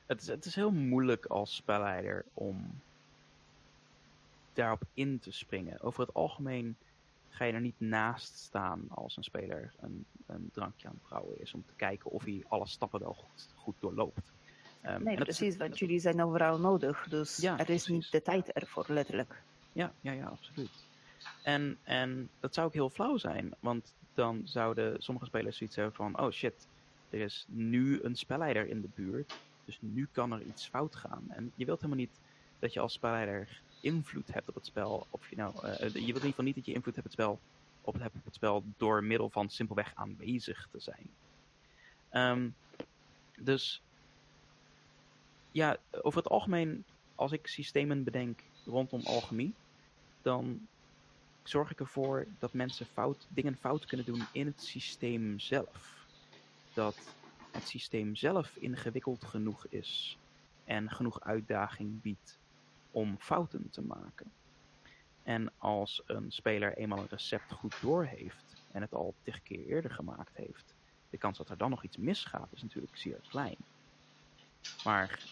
Het is, het is heel moeilijk als spelleider om daarop in te springen. Over het algemeen ga je er niet naast staan als een speler een, een drankje aan het brouwen is. Om te kijken of hij alle stappen wel goed, goed doorloopt. Um, nee, precies, want jullie zijn overal nodig. Dus ja, er is precies. niet de tijd ervoor, letterlijk. Ja, ja, ja, absoluut. En, en dat zou ook heel flauw zijn, want dan zouden sommige spelers zoiets hebben van: oh shit, er is nu een spelleider in de buurt, dus nu kan er iets fout gaan. En je wilt helemaal niet dat je als spelleider invloed hebt op het spel. Of je, nou, uh, je wilt in ieder geval niet dat je invloed hebt op het spel, op het, op het spel door middel van simpelweg aanwezig te zijn. Um, dus ja, over het algemeen, als ik systemen bedenk rondom alchemie, dan zorg ik ervoor dat mensen fout, dingen fout kunnen doen in het systeem zelf. Dat het systeem zelf ingewikkeld genoeg is en genoeg uitdaging biedt om fouten te maken. En als een speler eenmaal een recept goed doorheeft en het al tig keer eerder gemaakt heeft, de kans dat er dan nog iets misgaat is natuurlijk zeer klein. Maar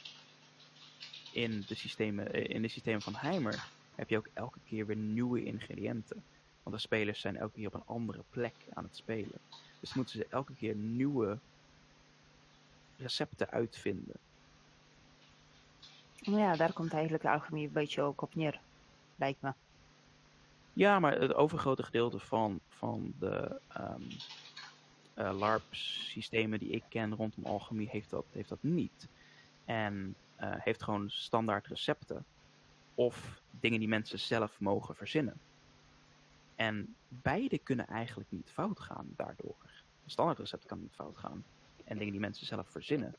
in de systemen, eh, in de systemen van Heimer heb je ook elke keer weer nieuwe ingrediënten. Want de spelers zijn elke keer op een andere plek aan het spelen. Dus moeten ze elke keer nieuwe recepten uitvinden. Ja, daar komt eigenlijk de alchemie een beetje ook op neer, lijkt me. Ja, maar het overgrote gedeelte van, van de um, uh, LARP-systemen die ik ken rondom alchemie heeft dat, heeft dat niet. En uh, heeft gewoon standaard recepten. Of dingen die mensen zelf mogen verzinnen. En beide kunnen eigenlijk niet fout gaan daardoor. Een standaard recept kan niet fout gaan. En dingen die mensen zelf verzinnen,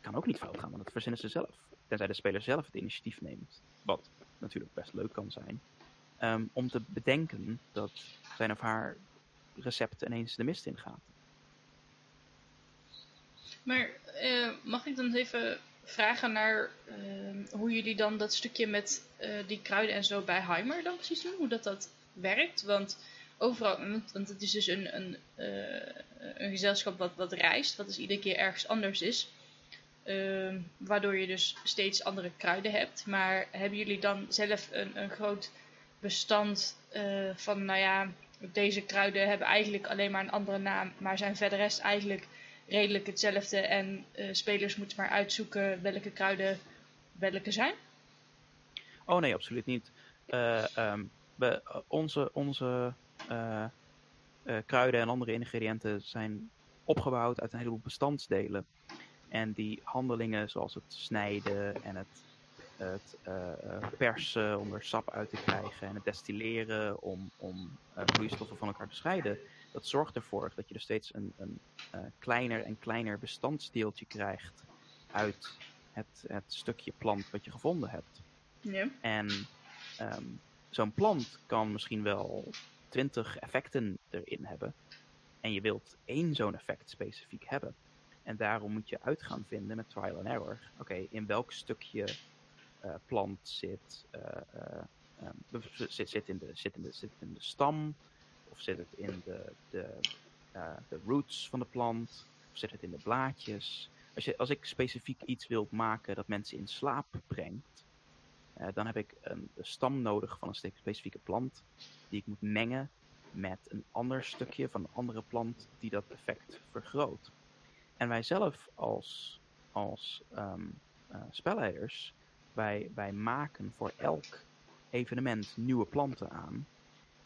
kan ook niet fout gaan, want dat verzinnen ze zelf. Tenzij de speler zelf het initiatief neemt. Wat natuurlijk best leuk kan zijn. Um, om te bedenken dat zijn of haar recept ineens de mist ingaat. Maar uh, mag ik dan even vragen naar uh, hoe jullie dan dat stukje met uh, die kruiden en zo bij Heimer dan precies doen? Hoe dat dat werkt? Want overal, want het is dus een, een, uh, een gezelschap wat, wat reist, wat dus iedere keer ergens anders is. Ehm, waardoor je dus steeds andere kruiden hebt. Maar hebben jullie dan zelf een, een groot bestand eh, van, nou ja, deze kruiden hebben eigenlijk alleen maar een andere naam, maar zijn verder rest eigenlijk redelijk hetzelfde en uh, spelers moeten maar uitzoeken welke kruiden welke zijn? Oh nee, absoluut niet. Um, we, onze onze kruiden en andere ingrediënten zijn opgebouwd uit een heleboel bestandsdelen. En die handelingen zoals het snijden en het, het eh, eh, persen om er sap uit te krijgen en het destilleren om, om eh, vloeistoffen van elkaar te scheiden, dat zorgt ervoor dat je er steeds een, een eh, kleiner en kleiner bestandsdeeltje krijgt uit het, het stukje plant wat je gevonden hebt. Ja. En ehm, zo'n plant kan misschien wel 20 effecten erin hebben. En je wilt één zo'n effect specifiek hebben. En daarom moet je uit gaan vinden met trial and error. Oké, in welk stukje eh, plant zit, eh, eh, ehm, zit, zit, in de, zit, in de, stam? Of zit het in de, de, de roots van de plant? Of zit het in de blaadjes? Als, je, als ik specifiek iets wil maken dat mensen in slaap brengt, dan heb ik een de stam nodig van een spe- specifieke plant die ik moet mengen met een ander stukje van een andere plant die dat effect vergroot. En wij zelf als, als eh, spelleiders, wij, wij maken voor elk evenement nieuwe planten aan.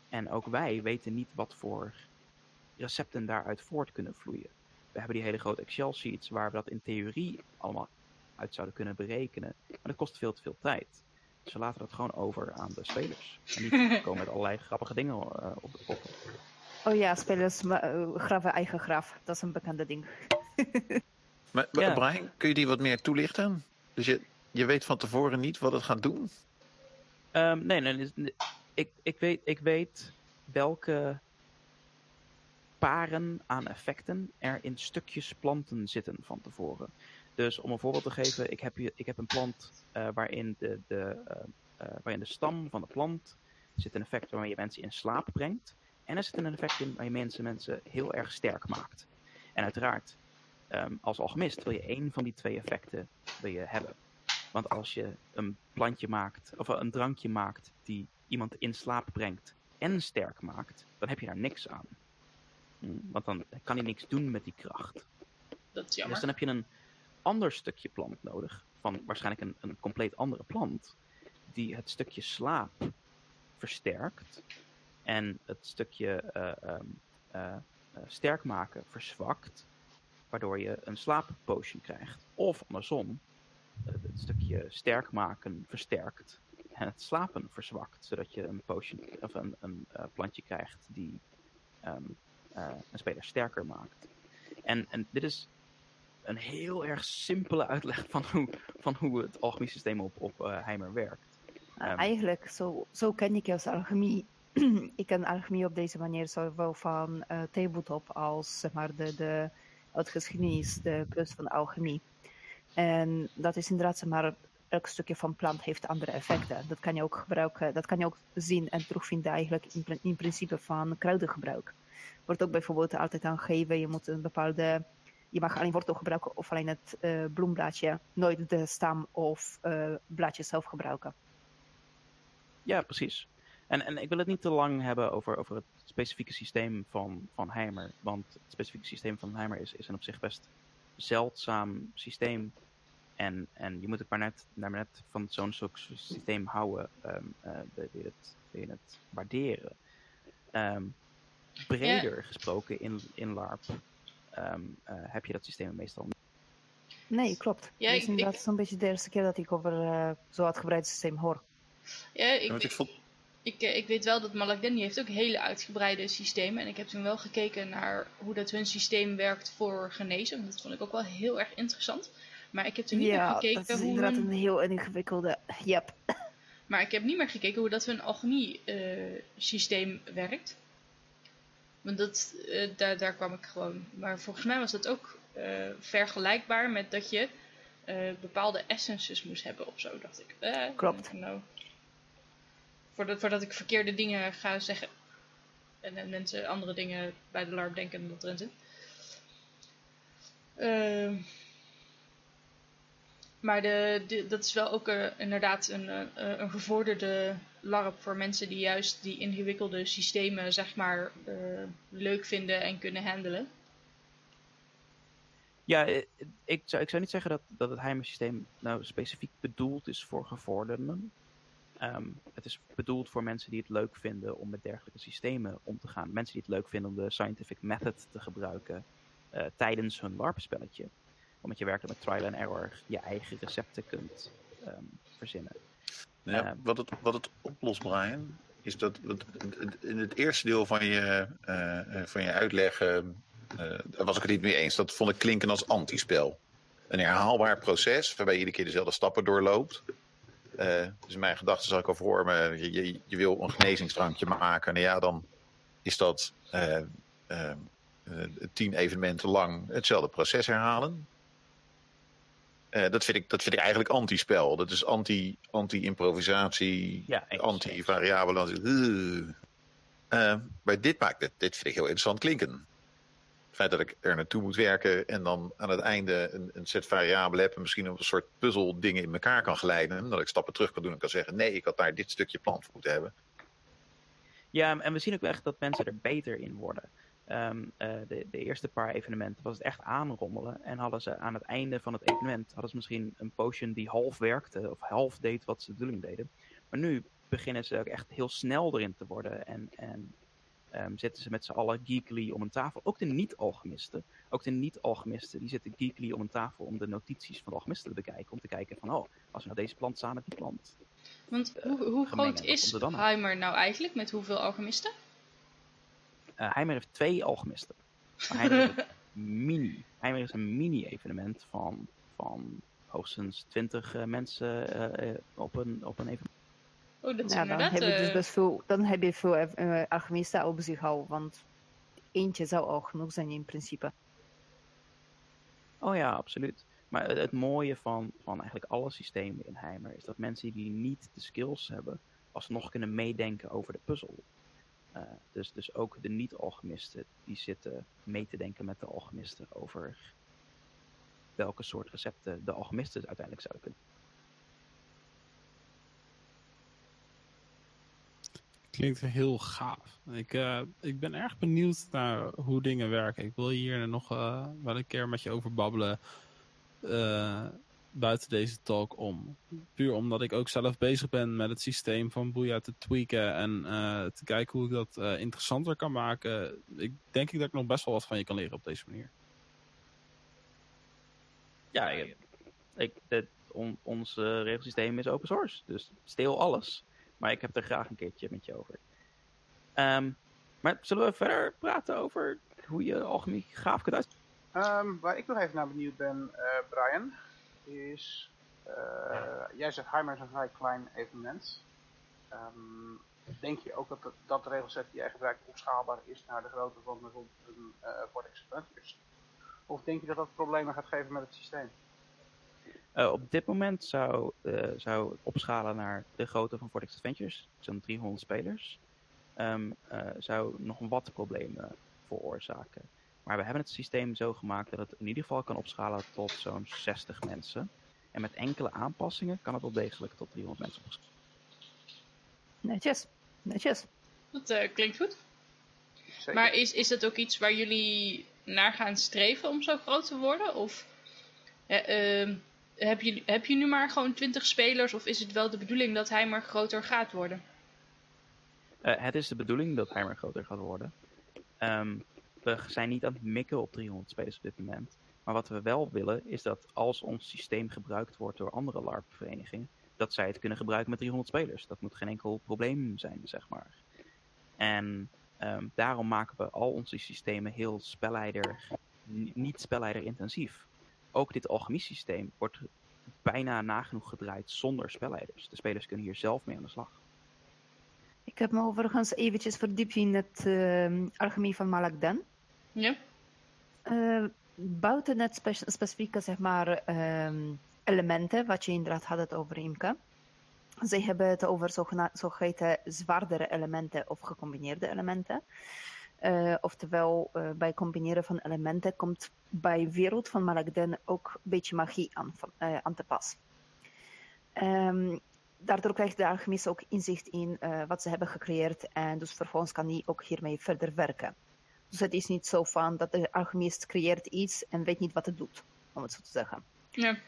En ook wij weten niet wat voor recepten daaruit voort kunnen vloeien. We hebben die hele grote Excel-sheets waar we dat in theorie allemaal uit zouden kunnen berekenen. Maar dat kost veel te veel tijd. We laten dat gewoon over aan de spelers. En die komen met allerlei grappige dingen eh, op de kop. Oh ja, spelers eh, graven eigen graf. Dat is een bekende ding. Maar, maar Ja. Brian, kun je die wat meer toelichten? Dus je, je weet van tevoren niet wat het gaat doen? Ehm, nee, nee, dus- nee, ik, ik, weet, ik weet welke paren aan effecten er in stukjes planten zitten van tevoren. Dus om een voorbeeld te geven, ik heb, hier, ik heb een plant eh, waarin, de, de, eh, eh, waarin de stam van de plant zit een effect waarmee je mensen in slaap brengt. En er zit een effect in waar je mensen, mensen heel erg sterk maakt. En uiteraard, ehm, als alchemist wil je één van die twee effecten wil je hebben. Want als je een plantje maakt, of een drankje maakt die iemand in slaap brengt en sterk maakt, dan heb je daar niks aan. Hm, Want dan kan hij niks doen met die kracht. Dat is Dus jammer. dan heb je een ander stukje plant nodig, van waarschijnlijk een, een compleet andere plant, die het stukje slaap versterkt en het stukje eh, ehm, eh, eh, sterk maken verzwakt, waardoor je een slaappotion krijgt. Of andersom, het stukje sterk maken versterkt en het slapen verzwakt, zodat je een potion of een, een plantje krijgt die ehm, eh, een speler sterker maakt. En, en dit is een heel erg simpele uitleg van hoe, van hoe het alchemie systeem op, op eh, Heimer werkt. Nou, Ehm. Eigenlijk, zo, zo ken ik als alchemie. ik ken alchemie op deze manier zowel van eh tabletop als zeg maar, de, de, het geschiedenis, de kunst van alchemie. En dat is inderdaad, zeg maar, elk stukje van plant heeft andere effecten. Dat kan je ook gebruiken, dat kan je ook zien en terugvinden eigenlijk in, in principe van kruidengebruik. Wordt ook bijvoorbeeld altijd aangegeven, je moet een bepaalde, je mag alleen wortel gebruiken of alleen het eh, bloemblaadje, nooit de stam of eh blaadje zelf gebruiken. Ja, precies. En, en ik wil het niet te lang hebben over, over het specifieke systeem van, van Heimer. Want het specifieke systeem van Heimer is, is een op zich best zeldzaam systeem. En, en je moet het maar net, maar net van zo'n soort systeem houden. ehm eh, wil je het, wil je het waarderen. Ehm, breder gesproken in, in LARP ehm, eh, heb je dat systeem meestal niet. Nee, klopt. Ja, Het ik- is inderdaad ik- zo'n beetje de eerste keer dat ik over eh, zo'n uitgebreid systeem hoor. Ja, ik, ik vond, Ik, eh, ik weet wel dat Malak Denny heeft ook hele uitgebreide systemen. En ik heb toen wel gekeken naar hoe dat hun systeem werkt voor genezen. Want dat vond ik ook wel heel erg interessant. Maar ik heb toen niet meer Ja, gekeken dat is hoe inderdaad hun... een heel ingewikkelde... Yep. Maar ik heb niet meer gekeken hoe dat hun alchemie eh, systeem werkt. Want dat, eh, daar, daar kwam ik gewoon. Maar volgens mij was dat ook eh, vergelijkbaar met dat je eh, bepaalde essences moest hebben of zo, dacht ik. Klopt. Voordat, voordat ik verkeerde dingen ga zeggen. En, en mensen andere dingen bij de LARP denken dan dat erin zit. Ehm, maar de, de- dat is wel ook inderdaad een, een gevorderde LARP voor mensen die juist die ingewikkelde systemen zeg maar eh, leuk vinden en kunnen handelen. Ja, eh, ik zou, ik zou niet zeggen dat, dat het Heimer systeem nou specifiek bedoeld is voor gevorderden. Ehm, het is bedoeld voor mensen die het leuk vinden om met dergelijke systemen om te gaan. Mensen die het leuk vinden om de scientific method te gebruiken eh, tijdens hun LARP-spelletje. omdat je werkelijk met trial and error je eigen recepten kunt ehm, verzinnen. Ja, Eh, wat, het, wat het oplost, Brian, is dat dat- in het eerste deel van je, eh, van je uitleg daar was ik het niet mee eens. Dat vond ik klinken als antispel. Een herhaalbaar proces waarbij je iedere keer dezelfde stappen doorloopt. Dus in mijn gedachten zag ik al voor me, je, je, je wil een genezingsdrankje maken. Nou ja, dan is dat tien evenementen lang hetzelfde proces herhalen. Eh, dat, vind ik, dat vind ik eigenlijk anti-spel. Dat is anti- anti-improvisatie, Ja, eens. anti-variabele. Uh. Eh, maar dit maakt het, dit vind ik heel interessant klinken. Het feit dat ik er naartoe moet werken en dan aan het einde een, een set variabelen heb en misschien een soort puzzel dingen in elkaar kan glijden. Dat ik stappen terug kan doen en kan zeggen: nee, ik had daar dit stukje plan voor moeten hebben. Ja, en we zien ook echt dat mensen er beter in worden. Ehm, eh, de, de eerste paar evenementen was het echt aanrommelen. En hadden ze aan het einde van het evenement hadden ze misschien een potion die half werkte of half deed wat ze de bedoeling deden. Maar nu beginnen ze ook echt heel snel erin te worden. En, en ehm, zitten ze met z'n allen geekly om een tafel. Ook de niet-alchemisten. Ook de niet-alchemisten die zitten geekly om een tafel om de notities van de alchemisten te bekijken. Om te kijken van, oh, als we nou deze plant samen met die plant. Want hoe, hoe gemengd, groot is er? Heimer nou eigenlijk? Met hoeveel alchemisten? Eh Heimer heeft twee alchemisten. Maar Heimer is een mini. Heimer is een mini-evenement van, van hoogstens 20 eh, mensen eh, op, een, op een evenement. Oh, dat is Ja, dan heb je dus best veel, dan heb je veel eh, alchemisten op zich al, want eentje zou al genoeg zijn in principe. Oh ja, absoluut. Maar het, het mooie van, van eigenlijk alle systemen in Heimer is dat mensen die niet de skills hebben, alsnog kunnen meedenken over de puzzel. Eh, dus, dus ook de niet-alchemisten, die zitten mee te denken met de alchemisten over welke soort recepten de alchemisten uiteindelijk zouden kunnen. Klinkt heel gaaf. Ik, eh, ik ben erg benieuwd naar hoe dingen werken. Ik wil hier nog eh, wel een keer met je over babbelen. Buiten deze talk om. Puur omdat ik ook zelf bezig ben met het systeem van Boeia te tweaken. En eh, te kijken hoe ik dat eh, interessanter kan maken. Ik denk ik dat ik nog best wel wat van je kan leren op deze manier. Ja, ik, ik, het, on- ons eh, regelsysteem is open source, dus steel alles. Maar ik heb er graag een keertje met je over. Ehm, maar zullen we verder praten over hoe je alchemie gaaf kunt uit... Ehm, waar ik nog even naar benieuwd ben, eh, Brian, is... eh, jij zegt Heimer is een vrij klein evenement. Ehm, denk je ook dat het- dat de regelset die jij gebruikt opschaalbaar is naar de grootte van bijvoorbeeld een eh Vortex Adventures? Of denk je dat dat problemen gaat geven met het systeem? Eh, op dit moment zou, eh, zou het opschalen naar de grootte van Vortex Adventures, zo'n 300 spelers, ehm, eh, zou nog wat problemen veroorzaken. Maar we hebben het systeem zo gemaakt dat het in ieder geval kan opschalen tot zo'n 60 mensen. En met enkele aanpassingen kan het wel degelijk tot 300 mensen opschalen. Netjes, netjes. Dat eh, klinkt goed. Zeker. Maar is, is dat ook iets waar jullie naar gaan streven om zo groot te worden? Of eh, ehm, heb, je, heb je nu maar gewoon 20 spelers? Of is het wel de bedoeling dat hij maar groter gaat worden? Eh, het is de bedoeling dat Heimer groter gaat worden. Ehm, we zijn niet aan het mikken op 300 spelers op dit moment. Maar wat we wel willen is dat als ons systeem gebruikt wordt door andere LARP-verenigingen, dat zij het kunnen gebruiken met 300 spelers. Dat moet geen enkel probleem zijn, zeg maar. En ehm, daarom maken we al onze systemen heel spelleider, ni- niet spelleider intensief. Ook dit alchemie systeem wordt bijna nagenoeg gedraaid zonder spelleiders. De spelers kunnen hier zelf mee aan de slag. Ik heb me overigens eventjes verdiept in het ehm alchemie van Malakdan. Ja? Eh, buiten het spe- specifieke zeg maar, ehm, elementen, wat je inderdaad had het over Imke. Zij hebben het over zogeheten zwaardere elementen of gecombineerde elementen. Eh, oftewel, eh, bij combineren van elementen komt bij Wereld van Malakden ook een beetje magie aan, van- aan te pas. Ehm, daardoor krijgt de alchemist ook inzicht in eh, wat ze hebben gecreëerd en dus vervolgens kan hij ook hiermee verder werken. Dus het is niet zo van dat de alchemist creëert iets en weet niet wat het doet, om het zo te zeggen. Ja.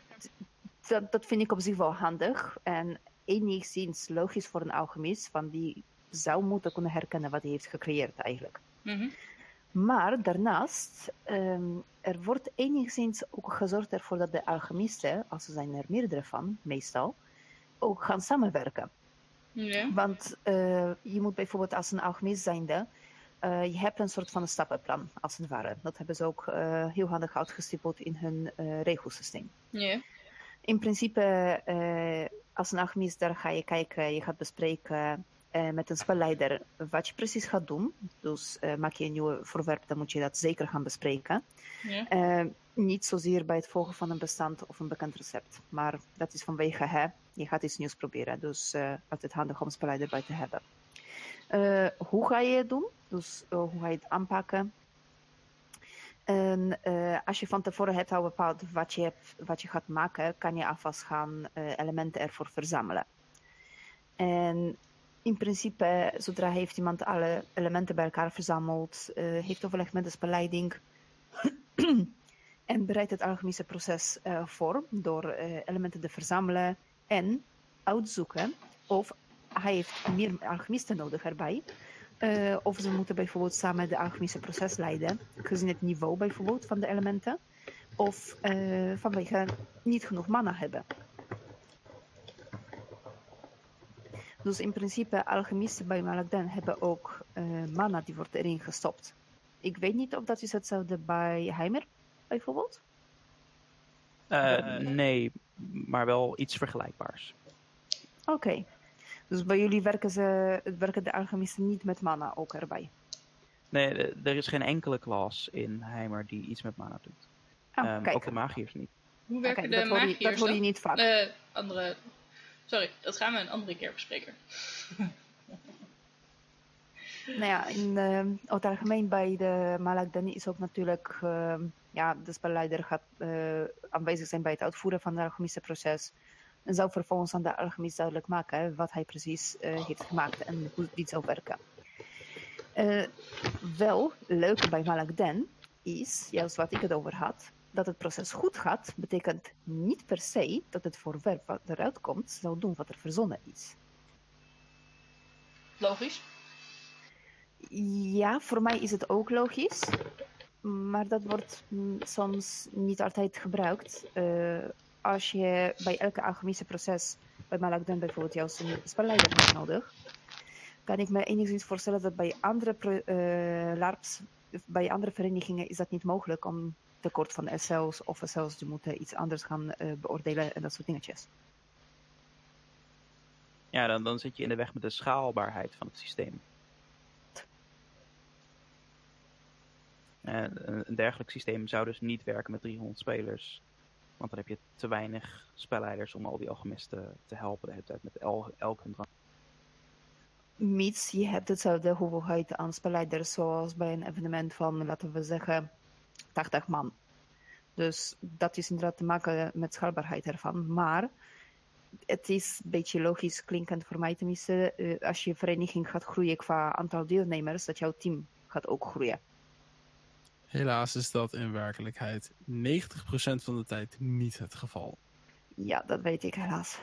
Dat, dat vind ik op zich wel handig en enigszins logisch voor een alchemist, want die zou moeten kunnen herkennen wat hij heeft gecreëerd eigenlijk. Mhm. Maar daarnaast, ehm, er wordt enigszins ook gezorgd ervoor dat de alchemisten, als er zijn er meerdere van, meestal, ook gaan samenwerken. Ja. Want eh, je moet bijvoorbeeld als een alchemist zijnde, eh je hebt een soort van een stappenplan, als het ware. Dat hebben ze ook eh, heel handig uitgestippeld in hun regelsysteem. Ja. In principe, als een alchemist, daar ga je kijken, je gaat bespreken met een spelleider wat je precies gaat doen. Dus eh, maak je een nieuw voorwerp, dan moet je dat zeker gaan bespreken. Ja. Eh, niet zozeer bij het volgen van een bestand of een bekend recept. Maar dat is vanwege, hè, je gaat iets nieuws proberen. Dus eh altijd handig om een spelleider bij te hebben. Eh, hoe ga je het doen? Dus eh, hoe ga je het aanpakken? En eh, als je van tevoren hebt al bepaald wat je, hebt, wat je gaat maken, kan je alvast gaan eh, elementen ervoor verzamelen. En in principe, zodra heeft iemand alle elementen bij elkaar verzameld, eh, heeft overleg met de spelleiding en bereidt het alchemische proces eh, voor door eh, elementen te verzamelen en uitzoeken of hij heeft meer alchemisten nodig erbij. Eh, of ze moeten bijvoorbeeld samen de alchemische proces leiden, gezien het niveau bijvoorbeeld van de elementen. Of eh, vanwege niet genoeg mana hebben. Dus in principe, alchemisten bij Malakden hebben ook eh, mana die wordt erin gestopt. Ik weet niet of dat is hetzelfde bij Heimer, bijvoorbeeld. Eh, nee, maar wel iets vergelijkbaars. Oké. Dus bij jullie werken, ze, werken de alchemisten niet met mana ook erbij. Nee, eh, er is geen enkele klas in Heimer die iets met mana doet. Oh, Ehm, kijk. ook de magiërs niet. Hoe werken de dat, hoor je, magiërs dat hoor je dan? niet vaak. Eh, andere... Sorry, dat gaan we een andere keer bespreken. Nou ja, in eh, het algemeen bij de Malakdani is ook natuurlijk, eh, ja, de spelleider gaat eh, aanwezig zijn bij het uitvoeren van het alchemische proces. En zou vervolgens aan de alchemist duidelijk maken wat hij precies eh, heeft gemaakt en hoe dit zou werken. Eh, wel, leuk bij Malakden is, juist wat ik het over had, dat het proces goed gaat, betekent niet per se dat het voorwerp wat eruit komt, zou doen wat er verzonnen is. Logisch. Ja, voor mij is het ook logisch. Maar dat wordt mm, soms niet altijd gebruikt. Eh, als je bij elke alchemische proces, bij Malakden bijvoorbeeld, een spelleider hebt nodig, kan ik me enigszins voorstellen dat bij andere eh, LARPs, bij andere verenigingen, is dat niet mogelijk om tekort van SL's of SL's die moeten iets anders gaan eh, beoordelen en dat soort dingetjes. Ja, dan, dan zit je in de weg met de schaalbaarheid van het systeem. En een een dergelijk systeem zou dus niet werken met 300 spelers. Want dan heb je te weinig spelleiders om al die alchemisten te helpen de hele tijd met el, elk hun drank. mits je hebt hetzelfde hoeveelheid aan spelleiders zoals bij een evenement van, laten we zeggen, 80 man. Dus dat is inderdaad te maken met schaalbaarheid ervan. Maar het is een beetje logisch klinkend voor mij tenminste, eh, als je vereniging gaat groeien qua aantal deelnemers, dat jouw team gaat ook groeien. Helaas is dat in werkelijkheid 90% van de tijd niet het geval. Ja, dat weet ik helaas.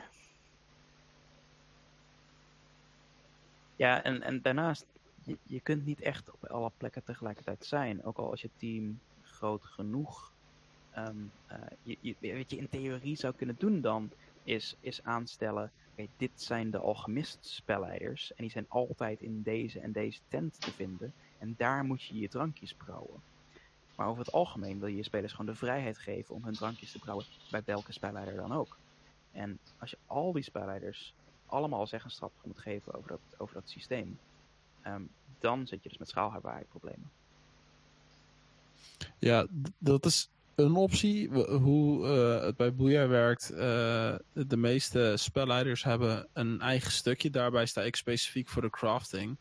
Ja, en, en daarnaast, je, je kunt niet echt op alle plekken tegelijkertijd zijn. Ook al is je team groot genoeg. Ehm, eh, je, wat je in theorie zou kunnen doen dan, is, is aanstellen... Dit zijn de alchemist-spelleiders. En die zijn altijd in deze en deze tent te vinden. En daar moet je je drankjes brouwen. Maar over het algemeen wil je je spelers gewoon de vrijheid geven om hun drankjes te brouwen. Bij welke spelleider dan ook. En als je al die spelleiders allemaal zeggenschap moet geven over dat, over dat systeem, ehm, dan zit je dus met schaalbaarheid problemen. Ja, dat is een optie. Hoe eh, het bij Boeia werkt. eh, de meeste spelleiders hebben een eigen stukje. Daarbij sta ik specifiek voor de crafting.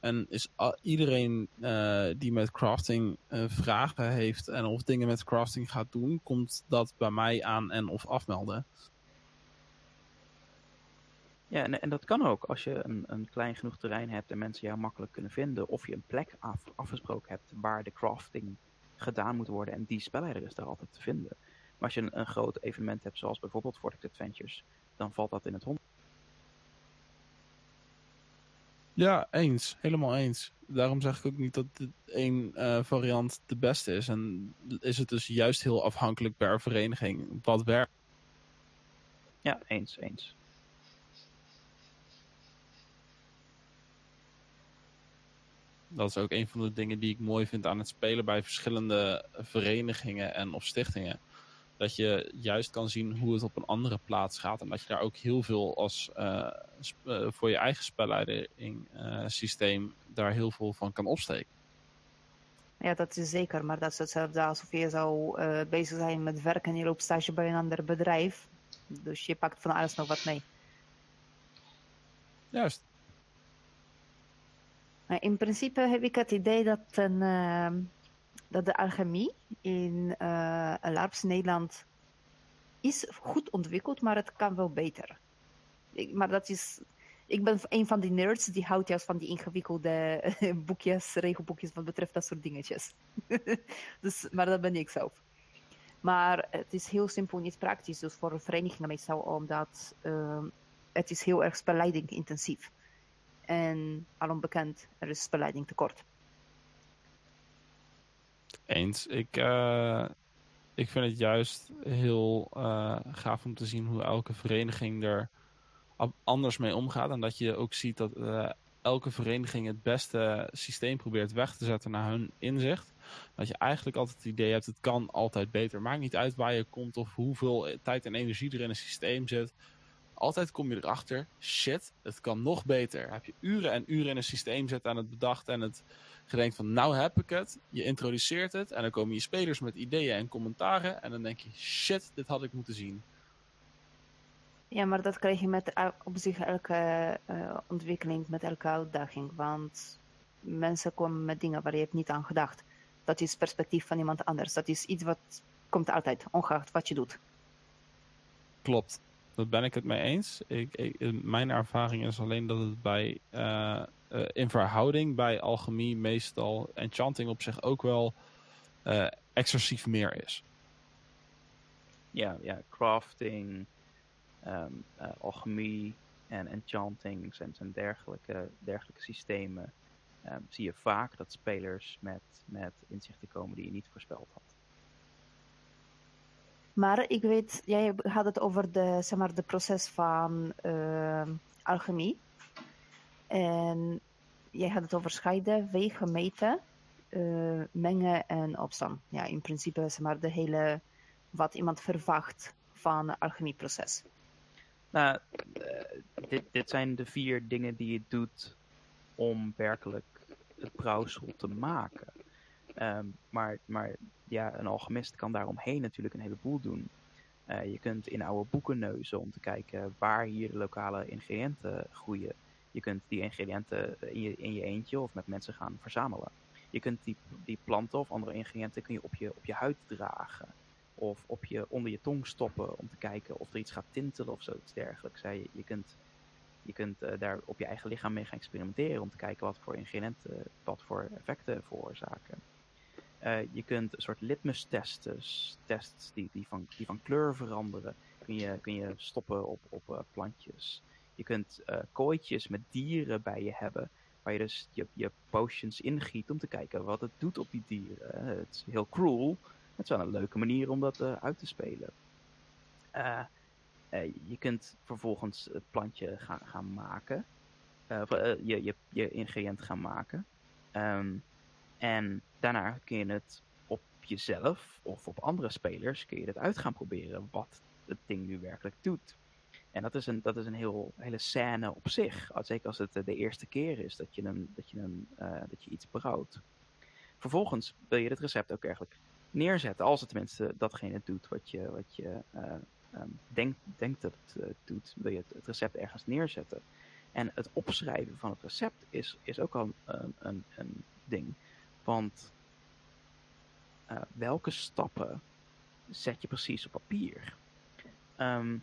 En is iedereen eh, die met crafting vragen heeft en of dingen met crafting gaat doen, komt dat bij mij aan en of afmelden. Ja, en, en dat kan ook als je een, een klein genoeg terrein hebt en mensen jou makkelijk kunnen vinden. Of je een plek af, afgesproken hebt waar de crafting gedaan moet worden en die spelleider is daar altijd te vinden. Maar als je een, een groot evenement hebt, zoals bijvoorbeeld Vortex Adventures, dan valt dat in het hond. Ja, eens. Helemaal eens. Daarom zeg ik ook niet dat één eh, variant de beste is. En is het dus juist heel afhankelijk per vereniging wat werkt. Ja, eens, eens. Dat is ook een van de dingen die ik mooi vind aan het spelen bij verschillende verenigingen en of stichtingen. Dat je juist kan zien hoe het op een andere plaats gaat. En dat je daar ook heel veel als eh, eh, voor je eigen spelleiding eh, systeem daar heel veel van kan opsteken. Ja, dat is zeker. Maar dat is hetzelfde alsof je zou bezig zijn met werk en je loopt stage bij een ander bedrijf. Dus je pakt van alles nog wat mee. Juist. In principe heb ik het idee dat, een, eh, dat de alchemie in eh LARPs Nederland is goed ontwikkeld, maar het kan wel beter. Ik, maar dat is, ik ben een van die nerds die houdt juist van die ingewikkelde boekjes, regelboekjes wat betreft dat soort dingetjes. dus, maar dat ben ik zelf. Maar het is heel simpel niet praktisch, dus voor verenigingen meestal, omdat eh, het is heel erg spelleiding intensief. En alom bekend, er is spelleiding tekort. Eens. Ik, eh, ik vind het juist heel eh, gaaf om te zien hoe elke vereniging er anders mee omgaat. En dat je ook ziet dat eh, elke vereniging het beste systeem probeert weg te zetten naar hun inzicht. Dat je eigenlijk altijd het idee hebt, het kan altijd beter. Maakt niet uit waar je komt of hoeveel tijd en energie er in een systeem zit. Altijd kom je erachter, shit, het kan nog beter. Heb je uren en uren in een systeem zitten aan het bedacht en het gedenkt van nou heb ik het. Je introduceert het en dan komen je spelers met ideeën en commentaren. En dan denk je, shit, dit had ik moeten zien. Ja, maar dat krijg je met op zich elke eh, ontwikkeling, met elke uitdaging. Want mensen komen met dingen waar je hebt niet aan gedacht. Dat is perspectief van iemand anders. Dat is iets wat komt altijd, ongeacht wat je doet. Klopt. Daar ben ik het mee eens. Ik, ik- mijn ervaring is alleen dat het bij eh, eh, in verhouding bij alchemie meestal enchanting op zich ook wel eh, excessief meer is. Ja, ja crafting, ehm, eh, alchemie en enchanting zijn dergelijke, dergelijke systemen. Ehm, zie je vaak dat spelers met, met inzichten komen die je niet voorspeld had. Maar ik weet, jij had het over de, zeg maar, de proces van eh, alchemie. En jij had het over scheiden, wegen, meten, eh, mengen en opstaan. Ja, in principe zeg maar de hele, wat iemand verwacht van het alchemieproces. Nou, eh, dit, dit zijn de vier dingen die je doet om werkelijk het brouwsel te maken. Ehm, maar, maar ja, een alchemist kan daaromheen natuurlijk een heleboel doen. Eh, je kunt in oude boeken neuzen om te kijken waar hier de lokale ingrediënten groeien. Je kunt die ingrediënten in je, in je eentje of met mensen gaan verzamelen. Je kunt die, die planten of andere ingrediënten kun je op, je op je huid dragen. Of op je, onder je tong stoppen om te kijken of er iets gaat tintelen of zoiets dergelijks. Je, je kunt, je kunt eh, daar op je eigen lichaam mee gaan experimenteren om te kijken wat voor ingrediënten wat voor effecten veroorzaken. Eh, je kunt een soort litmus-tests, tests die, die, van, kleur veranderen, kun je, kun je stoppen op, op eh, plantjes. Je kunt eh, kooitjes met dieren bij je hebben, waar je dus je, je potions ingiet om te kijken wat het doet op die dieren. Het is heel cruel, het is wel een leuke manier om dat uit te spelen. Je kunt vervolgens het plantje gaan, gaan maken. Je, je, je ingrediënt gaan maken. Ehm, en daarna kun je het op jezelf of op andere spelers kun je het uit gaan proberen wat het ding nu werkelijk doet. En dat is een, dat is een heel, hele scène op zich. Zeker als het eh, de eerste keer is dat je, een, dat, je een, eh, dat je iets brouwt. Vervolgens wil je het recept ook eigenlijk neerzetten. Als het tenminste datgene doet wat je, wat je eh, ehm, denkt, dat het doet. Wil je het, het recept ergens neerzetten. En het opschrijven van het recept is, is ook al een, een, een ding. Want eh, welke stappen zet je precies op papier? Ehm,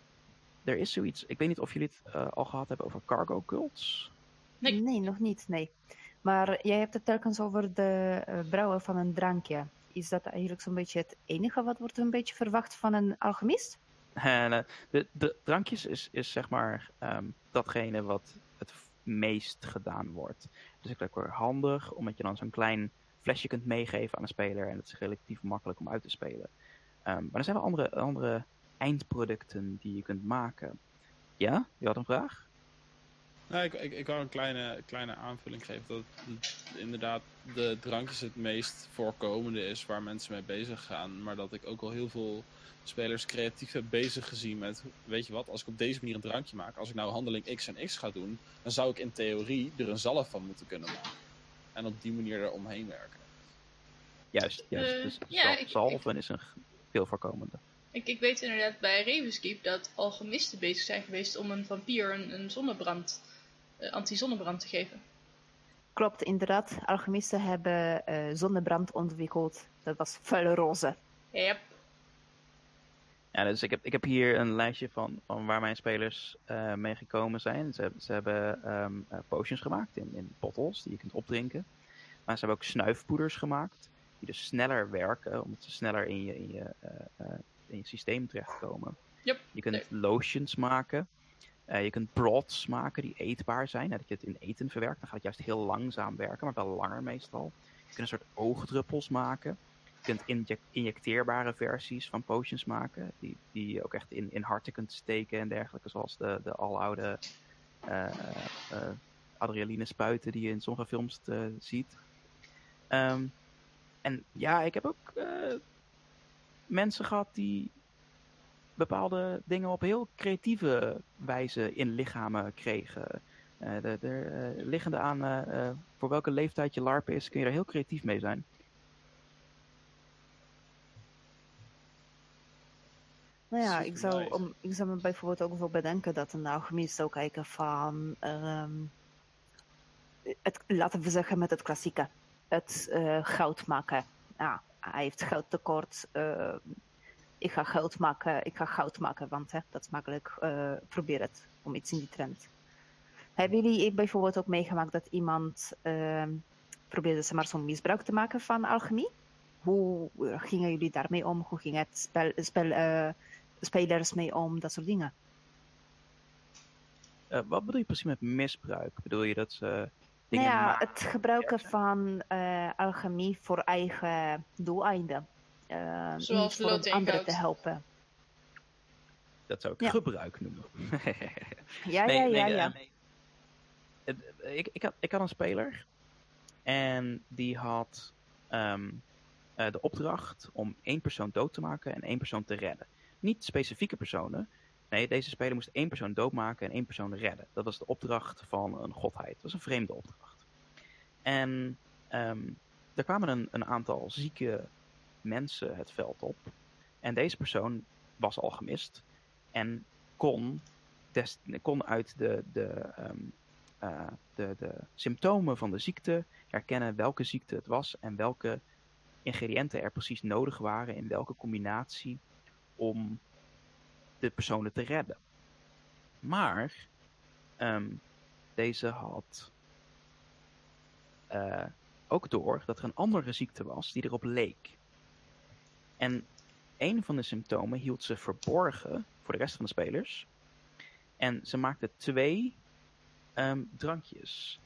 er is zoiets, ik weet niet of jullie het eh, al gehad hebben over cargo cults. Nee. nog niet, nee. Maar jij hebt het telkens over de eh, brouwen van een drankje. Is dat eigenlijk zo'n beetje het enige wat wordt een beetje verwacht van een alchemist? En, eh, de, de drankjes is, is zeg maar ehm, datgene wat het, meest gedaan wordt. Dus ik ook weer handig, omdat je dan zo'n klein flesje kunt meegeven aan een speler en het is relatief makkelijk om uit te spelen. Ehm, maar er zijn wel andere, andere eindproducten die je kunt maken. Ja, je had een vraag? Nou, ik, ik, ik wou een kleine, kleine aanvulling geven. Dat inderdaad de drankjes het meest voorkomende is waar mensen mee bezig gaan. Maar dat ik ook al heel veel spelers creatief heb bezig gezien met... Weet je wat, als ik op deze manier een drankje maak... Als ik nou handeling X en X ga doen... Dan zou ik in theorie er een zalf van moeten kunnen maken. En op die manier er omheen werken. Juist, juist. Eh, dus ja, ik- zalven is een veel voorkomende. Ik, ik weet inderdaad bij Ravenskeep dat alchemisten bezig zijn geweest om een vampier een, een zonnebrand, eh, anti-zonnebrand te geven. Klopt, inderdaad. Alchemisten hebben eh, zonnebrand ontwikkeld. Dat was vuile roze. Yep. Ja, dus ik heb, ik heb hier een lijstje van, van waar mijn spelers eh, mee gekomen zijn. Ze, ze hebben ehm, eh, potions gemaakt in, in bottles die je kunt opdrinken. Maar ze hebben ook snuifpoeders gemaakt, die dus sneller werken, omdat ze sneller in je, in je, eh, in je systeem terechtkomen. Yep. Je kunt Nee. lotions maken. Je kunt broths maken die eetbaar zijn. Nou, dat je het in eten verwerkt, dan gaat het juist heel langzaam werken, maar wel langer meestal. Je kunt een soort oogdruppels maken. Kunt injec- injecteerbare versies van potions maken, die, die je ook echt in, in harten kunt steken en dergelijke, zoals de, de aloude eh adrenaline spuiten die je in sommige films eh, ziet. Ehm, en ja, ik heb ook mensen gehad die bepaalde dingen op heel creatieve wijze in lichamen kregen. Eh, liggende aan voor welke leeftijd je LARP is, kun je er heel creatief mee zijn. Nou ja, ik zou, om, ik zou me bijvoorbeeld ook wel bedenken dat een alchemist zou kijken van, ehm, het, laten we zeggen met het klassieke, het eh, goud maken. Ja, hij heeft goudtekort, eh, ik ga goud maken, ik ga goud maken, want hè, dat is makkelijk, eh, probeer het, om iets in die trend. Hebben jullie bijvoorbeeld ook meegemaakt dat iemand ehm, probeerde ze maar zo'n misbruik te maken van alchemie? Hoe gingen jullie daarmee om? Hoe ging het spel, spel, spelers mee om, dat soort dingen. Eh, wat bedoel je precies met misbruik? Bedoel je dat ze Nou dingen ja, maken? het gebruiken van eh, alchemie voor eigen doeleinden. Eh, Zoals niet voor anderen te helpen. Dat zou ik Ja. gebruik noemen. Ja, Nee, ja, nee, ja, ja. nee. Het- ik, ik, had, ik had een speler en die had ehm, eh, de opdracht om één persoon dood te maken en één persoon te redden. Niet specifieke personen. Nee, deze speler moest één persoon doodmaken en één persoon redden. Dat was de opdracht van een godheid. Dat was een vreemde opdracht. En ehm, er kwamen een, een aantal zieke mensen het veld op. En deze persoon was al gemist en kon kon uit de, de, ehm, eh, de, de symptomen van de ziekte herkennen welke ziekte het was en welke ingrediënten er precies nodig waren in welke combinatie om de personen te redden. Maar ehm, deze had eh, ook door dat er een andere ziekte was die erop leek. En een van de symptomen hield ze verborgen voor de rest van de spelers. En ze maakte twee ehm, drankjes.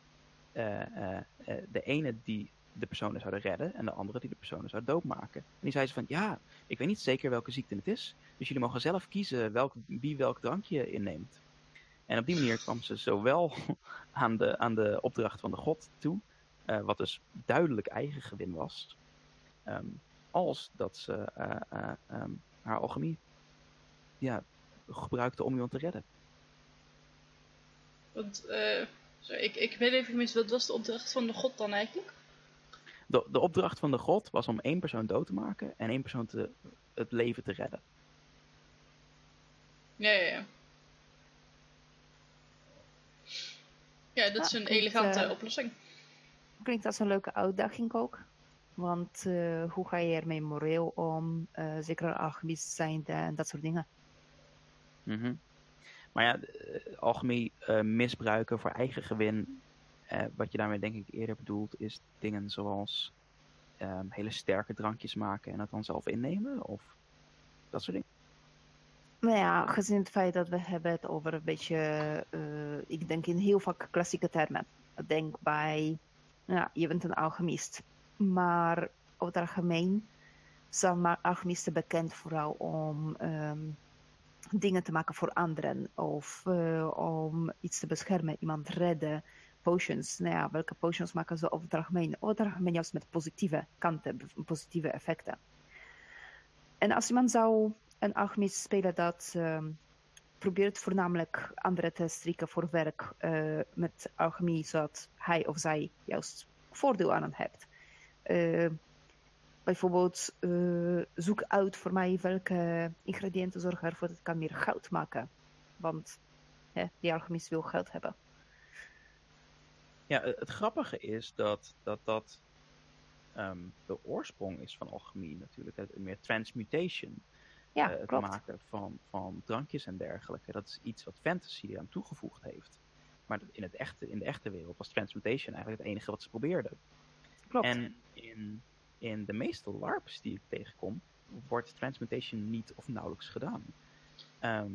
Eh, eh, de ene die de personen zouden redden en de andere die de personen zou doodmaken. En die zei ze van, ja, ik weet niet zeker welke ziekte het is, dus jullie mogen zelf kiezen welk, wie welk drankje inneemt. En op die manier kwam ze zowel aan de, aan de opdracht van de god toe, eh, wat dus duidelijk eigen gewin was, ehm, als dat ze eh, eh, ehm, haar alchemie ja, gebruikte om iemand te redden. Want, ik, ik ben even gemist, wat was de opdracht van de god dan eigenlijk? De, de opdracht van de god was om één persoon dood te maken en één persoon te, het leven te redden. Ja, ja, ja. Ja, dat is een klinkt, elegante eh, oplossing. Klinkt als een leuke uitdaging ook. Want eh, hoe ga je ermee moreel om? Eh, zeker alchemist zijnde en dat soort dingen. Mhm. Maar ja, alchemie eh, misbruiken voor eigen gewin. Eh, wat je daarmee denk ik eerder bedoelt, is dingen zoals ehm, hele sterke drankjes maken en het dan zelf innemen. Of dat soort dingen. Nou ja, gezien het feit dat we hebben het over een beetje, eh, ik denk in heel vaak klassieke termen. Denk bij, ja, je bent een alchemist. Maar over het algemeen zijn maar alchemisten bekend vooral om ehm, dingen te maken voor anderen. Of eh, om iets te beschermen, iemand redden. Potions, nou ja, welke potions maken ze over het algemeen? Over het algemeen juist met positieve kanten, positieve effecten. En als iemand zou een alchemist spelen dat ehm, probeert voornamelijk anderen te strikken voor werk eh, met alchemie, zodat hij of zij juist voordeel aan heeft. Eh, bijvoorbeeld, eh, zoek uit voor mij welke ingrediënten zorgen ervoor dat ik kan meer goud maken. Want hè, die alchemist wil geld hebben. Ja, het grappige is dat dat, dat ehm, de oorsprong is van alchemie natuurlijk. Het, meer transmutation. Ja, eh, het klopt. maken van, van drankjes en dergelijke. Dat is iets wat fantasy eraan toegevoegd heeft. Maar in, het echte, in de echte wereld was transmutation eigenlijk het enige wat ze probeerden. Klopt. En in, in de meeste LARPs die ik tegenkom, wordt transmutation niet of nauwelijks gedaan. Ehm,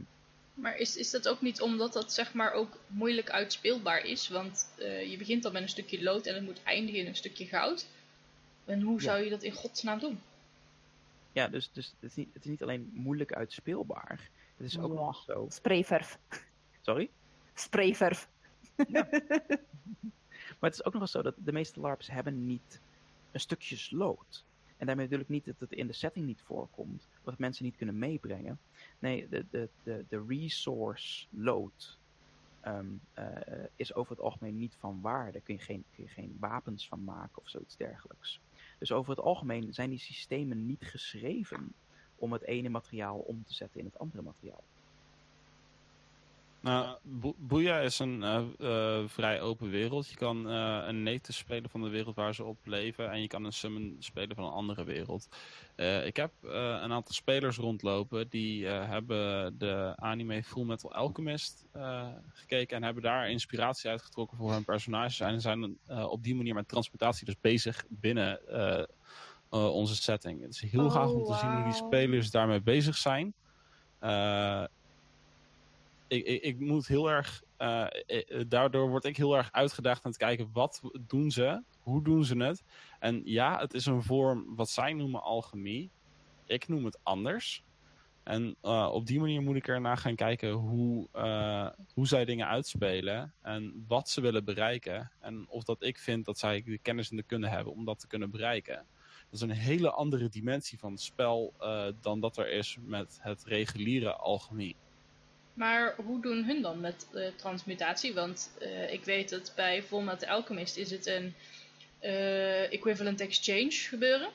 Maar is, is dat ook niet omdat dat zeg maar ook moeilijk uitspeelbaar is? Want eh, je begint al met een stukje lood en het moet eindigen in een stukje goud. En hoe Ja. zou je dat in godsnaam doen? ja, dus, dus het, is niet, het is niet alleen moeilijk uitspeelbaar. Het is ook Ja. nog zo. Sprayverf. Sorry? Sprayverf. Maar het is ook nog eens zo dat de meeste LARPs hebben niet een stukjes lood. En daarmee bedoel ik niet dat het in de setting niet voorkomt, dat mensen niet kunnen meebrengen. Nee, de, de, de, de resource load ehm, eh, is over het algemeen niet van waarde. Kun je, geen, kun je geen wapens van maken of zoiets dergelijks. Dus over het algemeen zijn die systemen niet geschreven om het ene materiaal om te zetten in het andere materiaal. Nou, Bo- Boeia is een eh, eh, vrij open wereld. Je kan eh, een native spelen van de wereld waar ze op leven. En je kan een summon spelen van een andere wereld. Ik heb een aantal spelers rondlopen. Die hebben de anime Full Metal Alchemist gekeken. En hebben daar inspiratie uitgetrokken voor hun personages. En zijn op die manier met transmutatie dus bezig binnen onze setting. Het is heel Oh, gaaf om te zien hoe die wauw. spelers daarmee bezig zijn. Ik, ik, ik moet heel erg. eh, eh, daardoor word ik heel erg uitgedaagd aan het kijken wat doen ze, hoe doen ze het. En ja, het is een vorm wat zij noemen alchemie. Ik noem het anders. En eh, op die manier moet ik ernaar gaan kijken hoe, eh, hoe zij dingen uitspelen en wat ze willen bereiken. En of dat ik vind dat zij de kennis en de kunde hebben om dat te kunnen bereiken. Dat is een hele andere dimensie van het spel eh, dan dat er is met het reguliere alchemie. Maar hoe doen hun dan met eh, transmutatie? Want eh, ik weet dat bij Fullmetal Alchemist is het een eh, equivalent exchange gebeuren.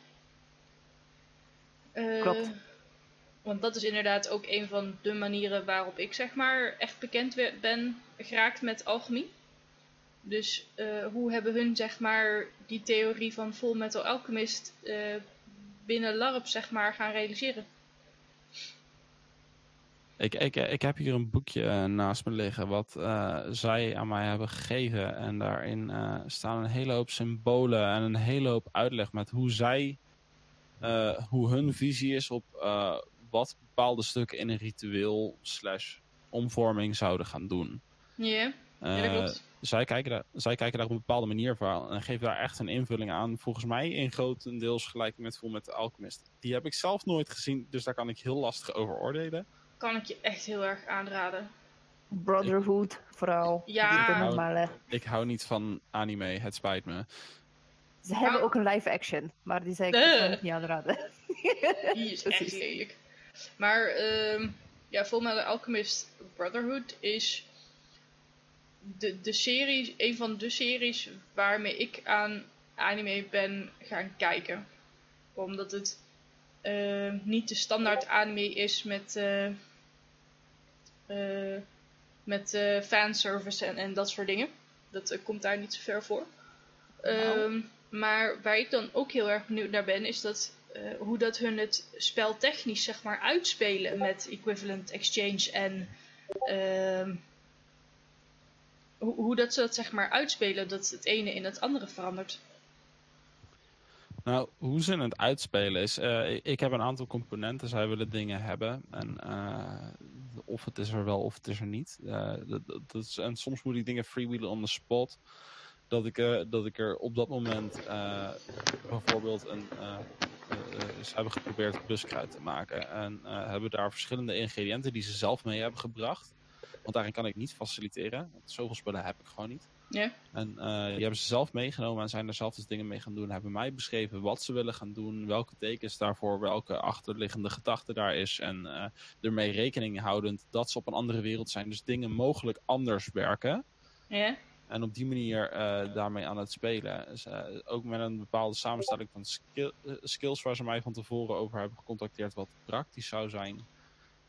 Klopt. Want dat is inderdaad ook een van de manieren waarop ik zeg maar echt bekend ben geraakt met alchemie. Dus hoe hebben hun zeg maar die theorie van Full Metal Alchemist binnen LARP zeg maar gaan realiseren? Ik, ik, ik heb hier een boekje eh, naast me liggen wat eh, zij aan mij hebben gegeven. En daarin eh, staan een hele hoop symbolen en een hele hoop uitleg met hoe zij, hoe hun visie is op wat bepaalde stukken in een ritueel slash omvorming zouden gaan doen. Ja, ja dat klopt. zij, kijken daar, zij kijken daar op een bepaalde manier voor en geven daar echt een invulling aan. Volgens mij in grotendeels gelijk met met Alchemist. Die heb ik zelf nooit gezien, dus daar kan ik heel lastig over oordelen. Kan ik je echt heel erg aanraden. Brotherhood, vooral. Ja. Die de normale. Ik hou niet van anime, het spijt me. Ze hebben Nou. ook een live action, maar die zei ik Eh. ik niet aanraden. Die is echt lelijk. Maar ehm ja, Fullmetal Alchemist Brotherhood is de, de serie, een van de series waarmee ik aan anime ben gaan kijken. Omdat het eh, niet de standaard anime is met, eh eh, met eh, fanservice en, en dat soort dingen. Dat eh, komt daar niet zo ver voor. Nou. Ehm, maar waar ik dan ook heel erg benieuwd naar ben, is dat eh, hoe dat hun het spel technisch zeg maar uitspelen met equivalent exchange en ehm, hoe, hoe dat ze dat zeg maar uitspelen dat het ene in het andere verandert. Nou, hoe ze het uitspelen is, eh, ik heb een aantal componenten, zij willen dingen hebben. En eh, of het is er wel of het is er niet. Eh, dat, dat- is, en soms moet ik dingen freewheelen on the spot. Dat ik, eh, dat ik er op dat moment eh, bijvoorbeeld een... ze hebben geprobeerd buskruid te maken. En hebben daar verschillende ingrediënten die ze zelf mee hebben gebracht. Want daarin kan ik niet faciliteren. Zoveel spullen heb ik gewoon niet. Ja. En eh, die hebben ze zelf meegenomen en zijn er zelf dus dingen mee gaan doen. Hebben mij beschreven wat ze willen gaan doen, welke tekens daarvoor, welke achterliggende gedachte daar is. En eh, ermee rekening houdend dat ze op een andere wereld zijn. Dus dingen mogelijk anders werken. Ja? En op die manier eh, daarmee aan het spelen. Dus, ook met een bepaalde samenstelling van skill- skills waar ze mij van tevoren over hebben gecontacteerd wat praktisch zou zijn.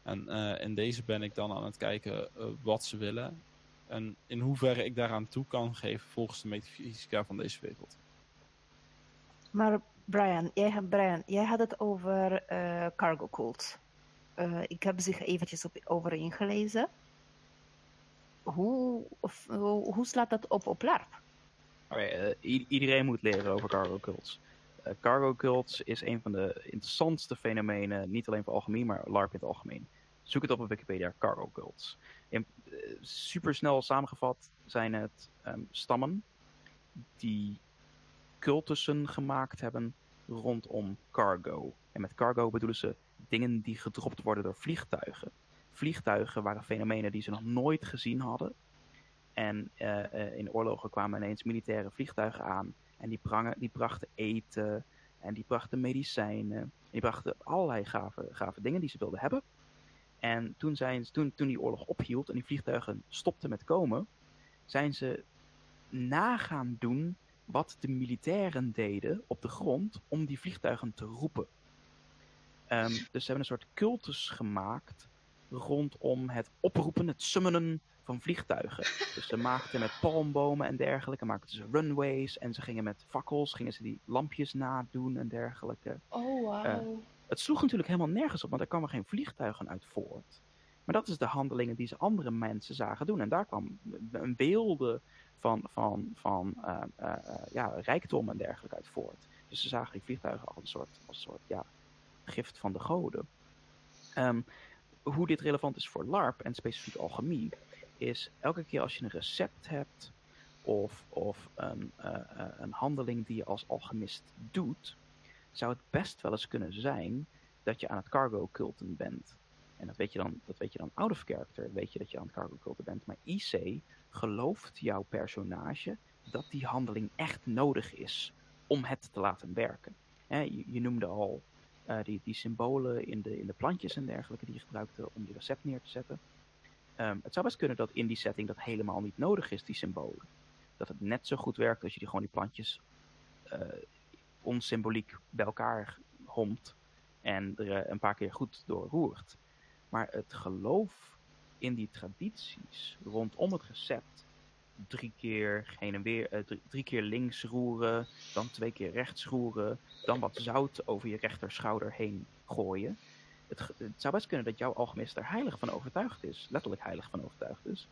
En in deze ben ik dan aan het kijken wat ze willen. En in hoeverre ik daaraan toe kan geven volgens de metafysica van deze wereld. Maar Brian, jij, Brian, jij had het over eh, cargo cult. Eh, ik heb zich eventjes op, over ingelezen. Hoe, of, hoe, hoe slaat dat op op LARP? Eh, iedereen moet leren over cargo cults. Eh, cargo cults is een van de interessantste fenomenen, niet alleen voor algemeen, maar LARP in het algemeen. Zoek het op op Wikipedia, cargo cults. Super snel samengevat zijn het ehm, stammen die cultussen gemaakt hebben rondom cargo. En met cargo bedoelen ze dingen die gedropt worden door vliegtuigen. Vliegtuigen waren fenomenen die ze nog nooit gezien hadden. En eh, eh, in oorlogen kwamen ineens militaire vliegtuigen aan. En die, die brachten eten. En die brachten medicijnen. En die brachten allerlei gave, gave dingen die ze wilden hebben. En toen, zijn, toen, toen die oorlog ophield en die vliegtuigen stopten met komen, zijn ze nagaan doen wat de militairen deden op de grond om die vliegtuigen te roepen. Ehm, dus ze hebben een soort cultus gemaakt rondom het oproepen, het summonen van vliegtuigen. Dus ze maakten met palmbomen en dergelijke, maakten ze runways en ze gingen met fakkels, gingen ze die lampjes nadoen en dergelijke. Oh, wauw. Het sloeg natuurlijk helemaal nergens op, want er kwamen geen vliegtuigen uit voort. Maar dat is de handelingen die ze andere mensen zagen doen. En daar kwam een beelden van, van, van eh, eh, eh, ja, rijkdom en dergelijke uit voort. Dus ze zagen die vliegtuigen als een soort, als een soort ja, gift van de goden. Ehm, hoe dit relevant is voor LARP en specifiek alchemie, is elke keer als je een recept hebt of, of een, een handeling die je als alchemist doet, zou het best wel eens kunnen zijn dat je aan het cargo culten bent. En dat weet je dan, dat weet je dan out of character, weet je dat je aan het cargo culten bent. Maar IC gelooft jouw personage dat die handeling echt nodig is om het te laten werken. Hè, je, noemde al eh, die, die symbolen in de, in de plantjes en dergelijke die je gebruikte om je recept neer te zetten. Ehm, het zou best kunnen dat in die setting dat helemaal niet nodig is, die symbolen. Dat het net zo goed werkt als je die gewoon die plantjes onsymboliek bij elkaar homt en er eh, een paar keer goed door roert. Maar het geloof in die tradities rondom het recept, drie keer heen en weer, eh, drie, keer links roeren, dan twee keer rechts roeren, dan wat zout over je rechterschouder heen gooien. Het, zou best kunnen dat jouw alchemist er heilig van overtuigd is, letterlijk heilig van overtuigd is,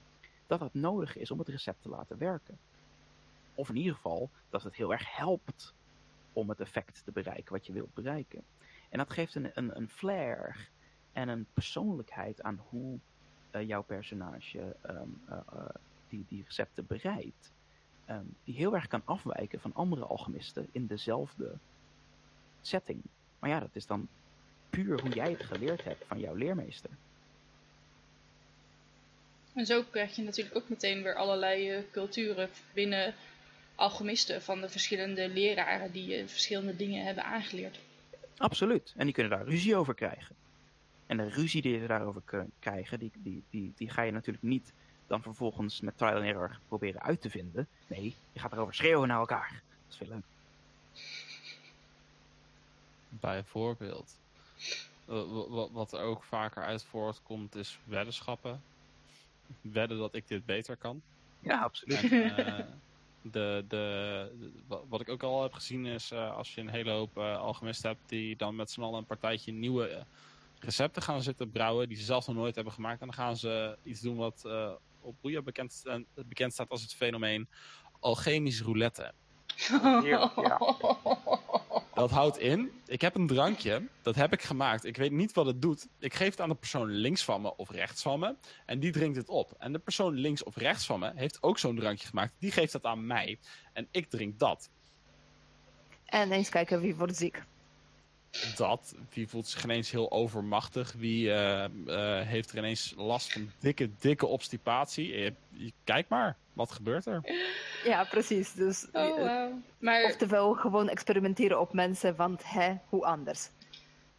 dat dat nodig is om het recept te laten werken. Of in ieder geval dat het heel erg helpt om het effect te bereiken wat je wilt bereiken. En dat geeft een, een, een flair en een persoonlijkheid aan hoe eh, jouw personage ehm, eh, eh, die, die recepten bereidt. ehm, die heel erg kan afwijken van andere alchemisten in dezelfde setting. Maar ja, dat is dan puur hoe jij het geleerd hebt van jouw leermeester. En zo krijg je natuurlijk ook meteen weer allerlei culturen binnen alchemisten van de verschillende leraren die eh, verschillende dingen hebben aangeleerd. Absoluut. En die kunnen daar ruzie over krijgen. En de ruzie die ze daarover kunnen krijgen, die, die, die, die ga je natuurlijk niet dan vervolgens met trial and error proberen uit te vinden. Nee, je gaat erover schreeuwen naar elkaar. Dat is veel leuk. Bijvoorbeeld. Eh, wa- wa- wat er ook vaker uit voortkomt is weddenschappen. Wedden dat ik dit beter kan. Ja, absoluut. En, eh, de, de, de- wa- wat ik ook al heb gezien is eh, als je een hele hoop eh alchemisten hebt die dan met z'n allen een partijtje nieuwe eh, recepten gaan zitten brouwen die ze zelf nog nooit hebben gemaakt. En dan gaan ze iets doen wat eh, op Boeia bekend, bekend staat als het fenomeen alchemisch roulette. Ja. Dat houdt in, ik heb een drankje, dat heb ik gemaakt. Ik weet niet wat het doet. Ik geef het aan de persoon links van me of rechts van me. En die drinkt het op. En de persoon links of rechts van me heeft ook zo'n drankje gemaakt. Die geeft dat aan mij. En ik drink dat. En eens kijken wie wordt ziek. Dat. Wie voelt zich ineens heel overmachtig? Wie eh, eh, heeft er ineens last van dikke, dikke obstipatie? Je, je- kijk maar, wat gebeurt er? Ja, precies. Dus, Oh, eh, wauw. Maar, Oftewel gewoon experimenteren op mensen, want hè, hoe anders?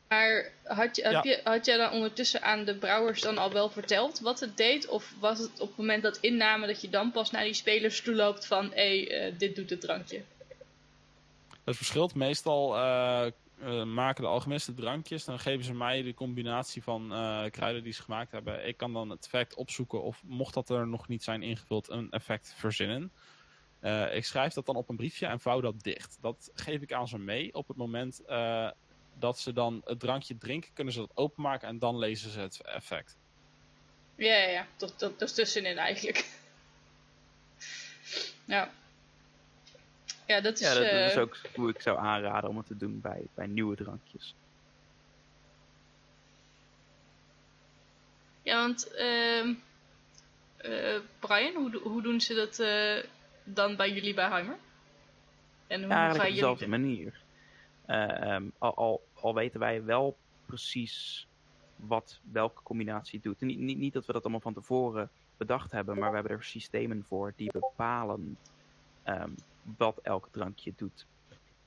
maar had, je, heb Ja. je, had jij dan ondertussen aan de brouwers dan al wel verteld wat het deed? Of was het op het moment dat inname dat je dan pas naar die spelers toe loopt van... hé, hey, eh, dit doet het drankje. Het verschilt. Meestal eh, eh, maken de alchemisten drankjes. Dan geven ze mij de combinatie van eh, kruiden die ze gemaakt hebben. Ik kan dan het effect opzoeken of mocht dat er nog niet zijn ingevuld, een effect verzinnen. Eh, ik schrijf dat dan op een briefje en vouw dat dicht. Dat geef ik aan ze mee. Op het moment dat ze dan het drankje drinken, kunnen ze dat openmaken en dan lezen ze het effect. Ja, ja, ja. Dat is tussenin eigenlijk. ja. Ja, dat is... Ja, dat, dat is eh, ook hoe ik zou aanraden om het te doen bij, bij nieuwe drankjes. Ja, want ehm eh, Brian, hoe, hoe doen ze dat eh, dan bij jullie bij Heimer? En hoe Ja, op dezelfde manier. Eh, ehm, al, al, al weten wij wel precies wat welke combinatie doet. En niet, niet, niet dat we dat allemaal van tevoren bedacht hebben, maar we hebben er systemen voor die bepalen ehm, wat elk drankje doet.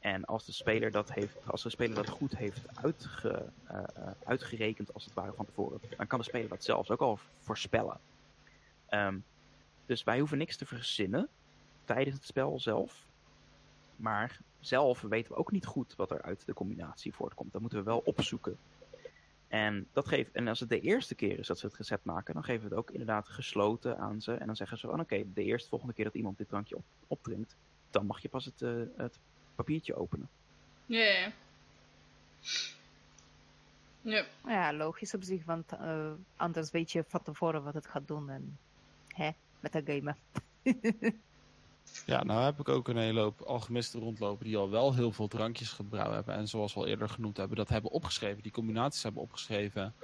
En als de speler dat, heeft, als de speler dat goed heeft eh, eh, uitgerekend, als het ware van tevoren, dan kan de speler dat zelfs ook al voorspellen. Ehm, dus wij hoeven niks te verzinnen tijdens het spel zelf. Maar zelf weten we ook niet goed wat er uit de combinatie voortkomt. Dat moeten we wel opzoeken. En, dat geeft, en als het de eerste keer is dat ze het recept maken, dan geven we het ook inderdaad gesloten aan ze. En dan zeggen ze van oké, de eerste volgende keer dat iemand dit drankje op, opdrinkt, dan mag je pas het, eh, het papiertje openen. Ja, ja, ja. Logisch op zich, want eh, anders weet je van tevoren wat het gaat doen. En hè, met dat gamen. Ja, nou heb ik ook een hele hoop alchemisten rondlopen die al wel heel veel drankjes gebrouwen hebben. En zoals we al eerder genoemd hebben, dat hebben opgeschreven. Die combinaties hebben opgeschreven.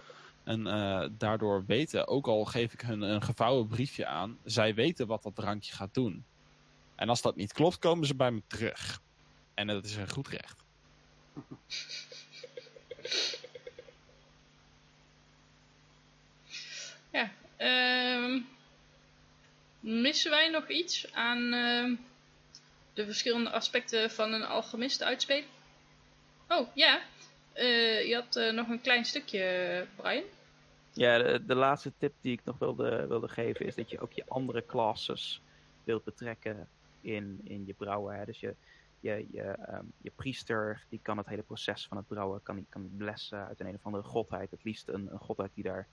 En eh, daardoor weten, ook al geef ik hun een gevouwen briefje aan, zij weten wat dat drankje gaat doen. En als dat niet klopt, komen ze bij me terug. En dat is een goed recht. ja. Ehm, missen wij nog iets aan ehm, de verschillende aspecten van een alchemist uitspelen? Oh, ja. Eh, je had eh, nog een klein stukje, Brian. Ja, de, de laatste tip die ik nog wilde, wilde geven is dat je ook je andere classes wilt betrekken in, in je brouwen. Hè. Dus je, je, je, ehm, je priester, die kan het hele proces van het brouwen, kan, kan blessen uit een, een of andere godheid. Het liefst een, een godheid die daar,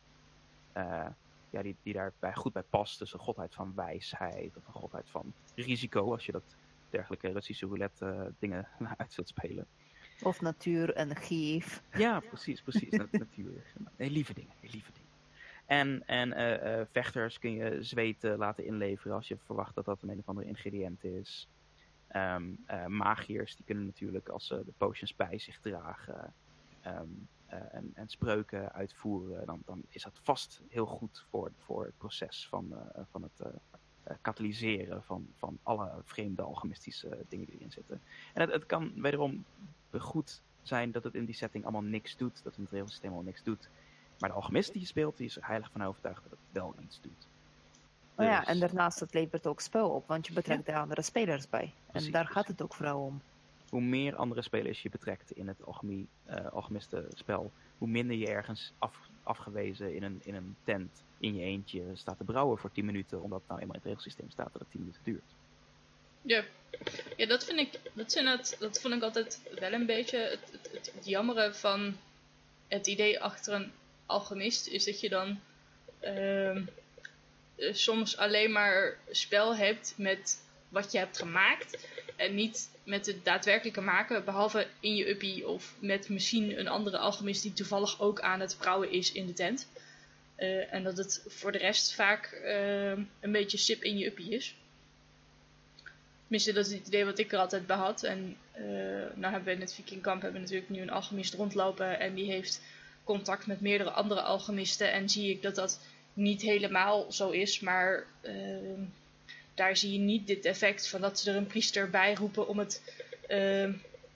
eh, ja, die, die daarbij goed bij past. Dus een godheid van wijsheid of een godheid van risico, als je dat dergelijke Russische roulette eh, dingen uit wilt spelen. Of natuur en gif. Ja, precies, precies. Nat- natuurlijk. Nee, lieve dingen, lieve dingen. En, en eh, eh, vechters kun je zweet eh, laten inleveren als je verwacht dat dat een, een of andere ingrediënt is. Eh, magiërs die kunnen natuurlijk als ze de potions bij zich dragen ehm, eh, en, en spreuken uitvoeren, dan, dan is dat vast heel goed voor, voor het proces van, van het katalyseren van, van alle vreemde alchemistische dingen die erin zitten. En het, het kan wederom goed zijn dat het in die setting allemaal niks doet, dat het in het regelsysteem allemaal niks doet. Maar de alchemist die je speelt, die is er heilig van overtuigd dat het wel iets doet. Oh ja, Dus- en daarnaast het levert ook spel op, want je betrekt de andere spelers bij. Precies, en daar gaat het ook vooral om. Hoe meer andere spelers je betrekt in het alchemie, eh alchemiste spel, hoe minder je ergens af, afgewezen in een, in een tent in je eentje staat te brouwen voor 10 minuten, omdat nou eenmaal in het regelsysteem staat dat het 10 minuten duurt. Ja, ja dat vind ik, dat, inderdaad- dat vond ik altijd wel een beetje het, het, het, het jammere van het idee achter een alchemist. Is dat je dan ehm, eh, soms alleen maar spel hebt met wat je hebt gemaakt. En niet met het daadwerkelijke maken, behalve in je uppie of met misschien een andere alchemist die toevallig ook aan het brouwen is in de tent. Eh, en dat het voor de rest vaak ehm, een beetje sip in je uppie is. Tenminste, dat is het idee wat ik er altijd bij had. En eh nou hebben we in het Vikingkamp hebben natuurlijk nu een alchemist rondlopen. En die heeft contact met meerdere andere alchemisten. En zie ik dat dat niet helemaal zo is. Maar ehm, daar zie je niet dit effect van dat ze er een priester bij roepen om het ehm,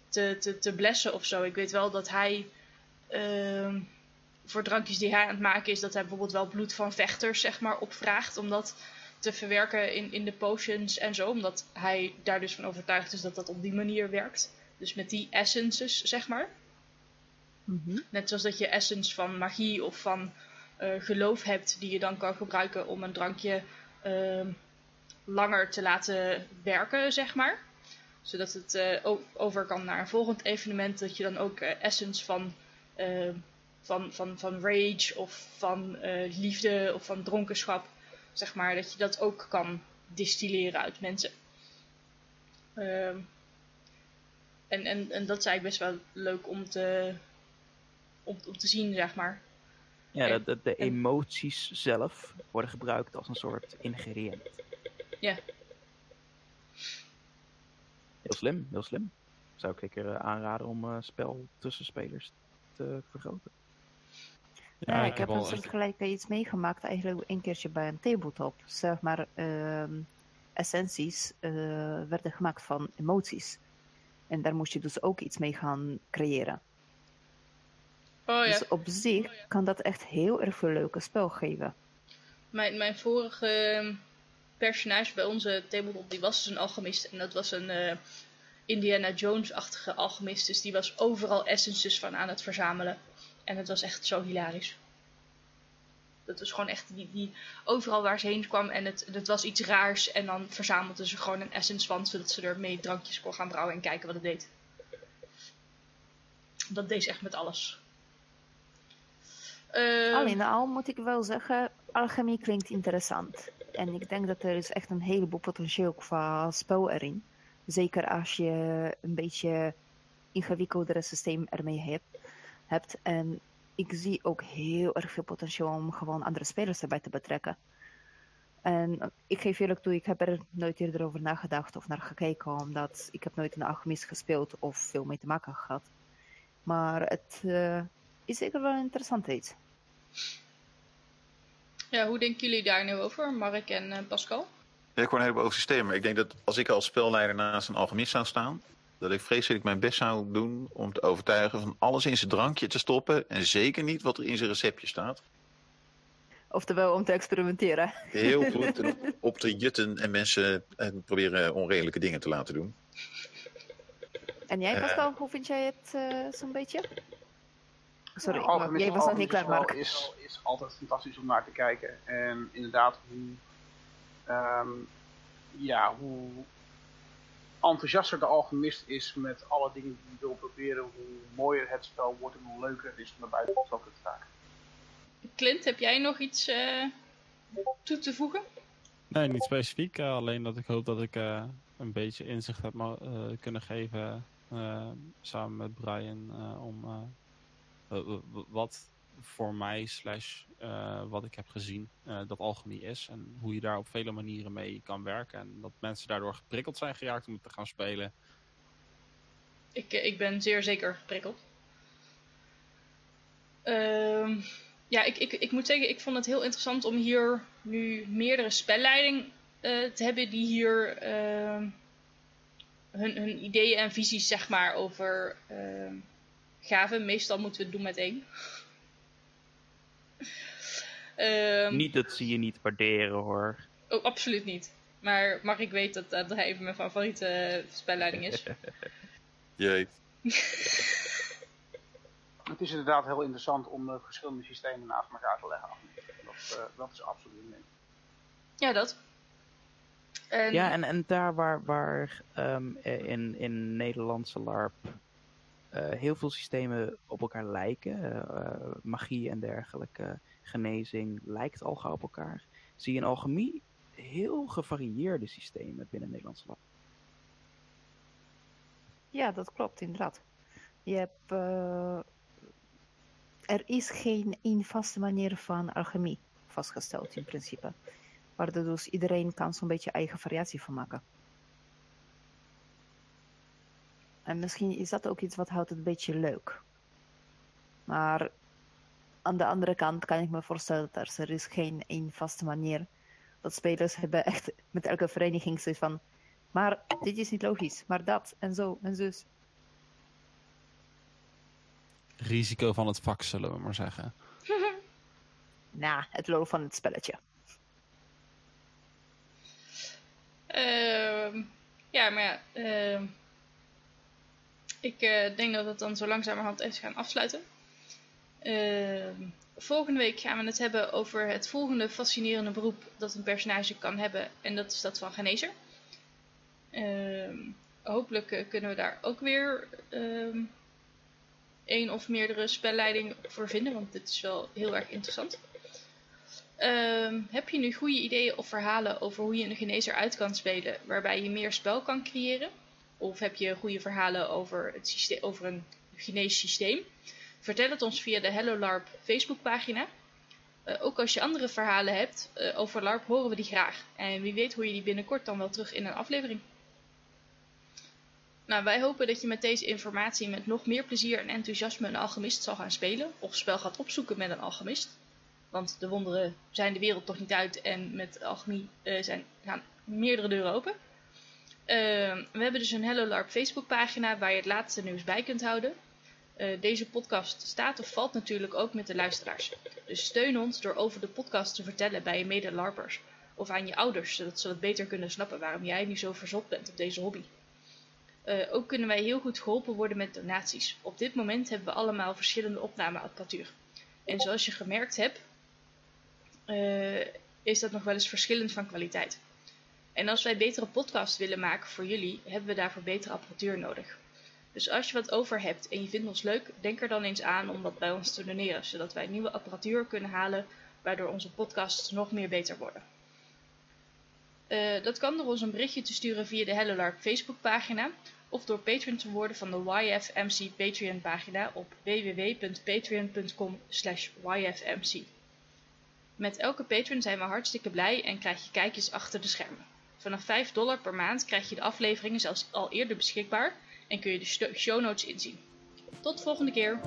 te, te, te blessen of zo. Ik weet wel dat hij ehm, voor drankjes die hij aan het maken is, dat hij bijvoorbeeld wel bloed van vechters zeg maar opvraagt. Om dat te verwerken in, in de potions en zo. Omdat hij daar dus van overtuigd is dat dat op die manier werkt. Dus met die essences, zeg maar. Mhm. Net zoals dat je essence van magie of van eh, geloof hebt, die je dan kan gebruiken om een drankje ehm, langer te laten werken, zeg maar. Zodat het eh, over kan naar een volgend evenement, dat je dan ook eh, essence van, eh, van, van, van rage of van liefde of van dronkenschap, zeg maar, dat je dat ook kan distilleren uit mensen. Ehm, en, en, en dat is eigenlijk best wel leuk om te, om, om te zien, zeg maar. Ja, En- dat, de en- emoties zelf worden gebruikt als een soort ingrediënt. Ja. Heel slim, heel slim. Zou ik zeker eh, aanraden om eh, spel tussen spelers te vergroten. Ja, ik heb een soortgelijke iets meegemaakt eigenlijk een keertje bij een tabletop. Zeg maar, ehm, essenties eh, werden gemaakt van emoties. En daar moest je dus ook iets mee gaan creëren. Oh ja, Dus op zich kan dat echt heel erg veel leuke spel geven. mijn, mijn vorige ehm, personage bij onze tabletop, die was dus een alchemist. En dat was een eh, Indiana Jones-achtige alchemist. Dus die was overal essences van aan het verzamelen. En het was echt zo hilarisch. Dat was gewoon echt die, die overal waar ze heen kwam en het, het was iets raars. En dan verzamelde ze gewoon een essence van, zodat ze ermee drankjes kon gaan brouwen en kijken wat het deed. Dat deed ze echt met alles. Ehm, Al in al moet ik wel zeggen, alchemie klinkt interessant. En ik denk dat er is echt een heleboel potentieel qua spel erin. Zeker als je een beetje ingewikkeldere systeem ermee hebt. hebt. En ik zie ook heel erg veel potentieel om gewoon andere spelers erbij te betrekken. En ik geef eerlijk toe, ik heb er nooit eerder over nagedacht of naar gekeken, omdat ik heb nooit een alchemist gespeeld of veel mee te maken gehad. Maar het eh, is zeker wel een interessant iets. Ja, hoe denken jullie daar nu over, Mark en eh, Pascal? Ja, ik hoor een heleboel over systemen. Maar ik denk dat als ik als spelleider naast een alchemist zou staan, dat ik vreselijk mijn best zou doen om te overtuigen van alles in zijn drankje te stoppen. En zeker niet wat er in zijn receptje staat. Oftewel om te experimenteren. Heel goed op te jutten en mensen eh, proberen onredelijke dingen te laten doen. En jij, Eh. Pascal, hoe vind jij het eh, zo'n beetje? Sorry, maar alchemist- jij was nog niet klaar, Mark. spel Is, is altijd fantastisch om naar te kijken. En inderdaad, hoe, ehm, ja, hoe enthousiaster de alchemist is met alle dingen die hij wil proberen, hoe mooier het spel wordt en hoe leuker het is om naar buiten te raken. Clint, heb jij nog iets eh, toe te voegen? Nee, niet specifiek. eh, alleen dat ik hoop dat ik eh, een beetje inzicht heb eh, kunnen geven eh, samen met Brian eh, om eh, wat voor mij slash eh, wat ik heb gezien eh, dat alchemie is en hoe je daar op vele manieren mee kan werken en dat mensen daardoor geprikkeld zijn geraakt om het te gaan spelen. Ik, eh, ik ben zeer zeker geprikkeld. Ehm, ja, ik, ik, ik moet zeggen, ik vond het heel interessant om hier nu meerdere spelleiding eh, te hebben die hier ehm, hun, hun ideeën en visies zeg maar over ehm, gaven. Meestal moeten we het doen met één. Ehm, Niet dat ze je niet waarderen hoor. Oh, absoluut niet. Maar mag ik weet dat dat even mijn favoriete eh, spelleiding is. Jee. Het is inderdaad heel interessant om de verschillende systemen naast elkaar te leggen. Dat, eh, dat is absoluut een ding. Ja, dat. En, Ja, en, en daar waar, waar ehm, in, in Nederlandse LARP eh, heel veel systemen op elkaar lijken, eh, eh, magie en dergelijke, genezing lijkt al gauw op elkaar, zie je in alchemie heel gevarieerde systemen binnen Nederlandse LARP. Ja, dat klopt, inderdaad. Je hebt, eh, er is geen één vaste manier van alchemie vastgesteld in principe. Waar dus iedereen kan zo'n beetje eigen variatie van maken. En misschien is dat ook iets wat houdt het een beetje leuk. Maar aan de andere kant kan ik me voorstellen dat er is geen één vaste manier. Dat spelers hebben echt met elke vereniging zoiets van... Maar dit is niet logisch, maar dat en zo en zus. Risico van het vak, zullen we maar zeggen. Nou, het lol van het spelletje. Ehm, ja, maar ja, ehm, ik eh, denk dat we het dan zo langzamerhand even gaan afsluiten. Ehm, volgende week gaan we het hebben over het volgende fascinerende beroep dat een personage kan hebben. En dat is dat van genezer. Ehm, hopelijk eh, kunnen we daar ook weer ehm, één of meerdere spelleidingen voor vinden, want dit is wel heel erg interessant. Ehm, heb je nu goede ideeën of verhalen over hoe je een genezer uit kan spelen, waarbij je meer spel kan creëren? Of heb je goede verhalen over, het systeem, over een geneessysteem? Vertel het ons via de Hello LARP Facebookpagina. Uh, ook als je andere verhalen hebt uh, over LARP, horen we die graag. En wie weet hoor je die binnenkort dan wel terug in een aflevering. Nou, wij hopen dat je met deze informatie met nog meer plezier en enthousiasme een alchemist zal gaan spelen. Of spel gaat opzoeken met een alchemist. Want de wonderen zijn de wereld toch niet uit en met alchemie uh, zijn, gaan meerdere deuren open. We hebben dus een Hello LARP Facebookpagina waar je het laatste nieuws bij kunt houden. Uh, deze podcast staat of valt natuurlijk ook met de luisteraars. Dus steun ons door over de podcast te vertellen bij je mede-larpers. Of aan je ouders, zodat ze wat beter kunnen snappen waarom jij nu zo verzot bent op deze hobby. Uh, ook kunnen wij heel goed geholpen worden met donaties. Op dit moment hebben we allemaal verschillende opnameapparatuur. En zoals je gemerkt hebt, uh, is dat nog wel eens verschillend van kwaliteit. En als wij betere podcasts willen maken voor jullie, hebben we daarvoor betere apparatuur nodig. Dus als je wat over hebt en je vindt ons leuk, denk er dan eens aan om dat bij ons te doneren, zodat wij nieuwe apparatuur kunnen halen, waardoor onze podcasts nog meer beter worden. Uh, dat kan door ons een berichtje te sturen via de Hello LARP Facebookpagina of door patron te worden van de YFMC Patreon pagina op www.patreon.com yfmc. Met elke patron zijn we hartstikke blij en krijg je kijkjes achter de schermen. Vanaf 5 dollar per maand krijg je de afleveringen zelfs al eerder beschikbaar en kun je de show notes inzien. Tot de volgende keer!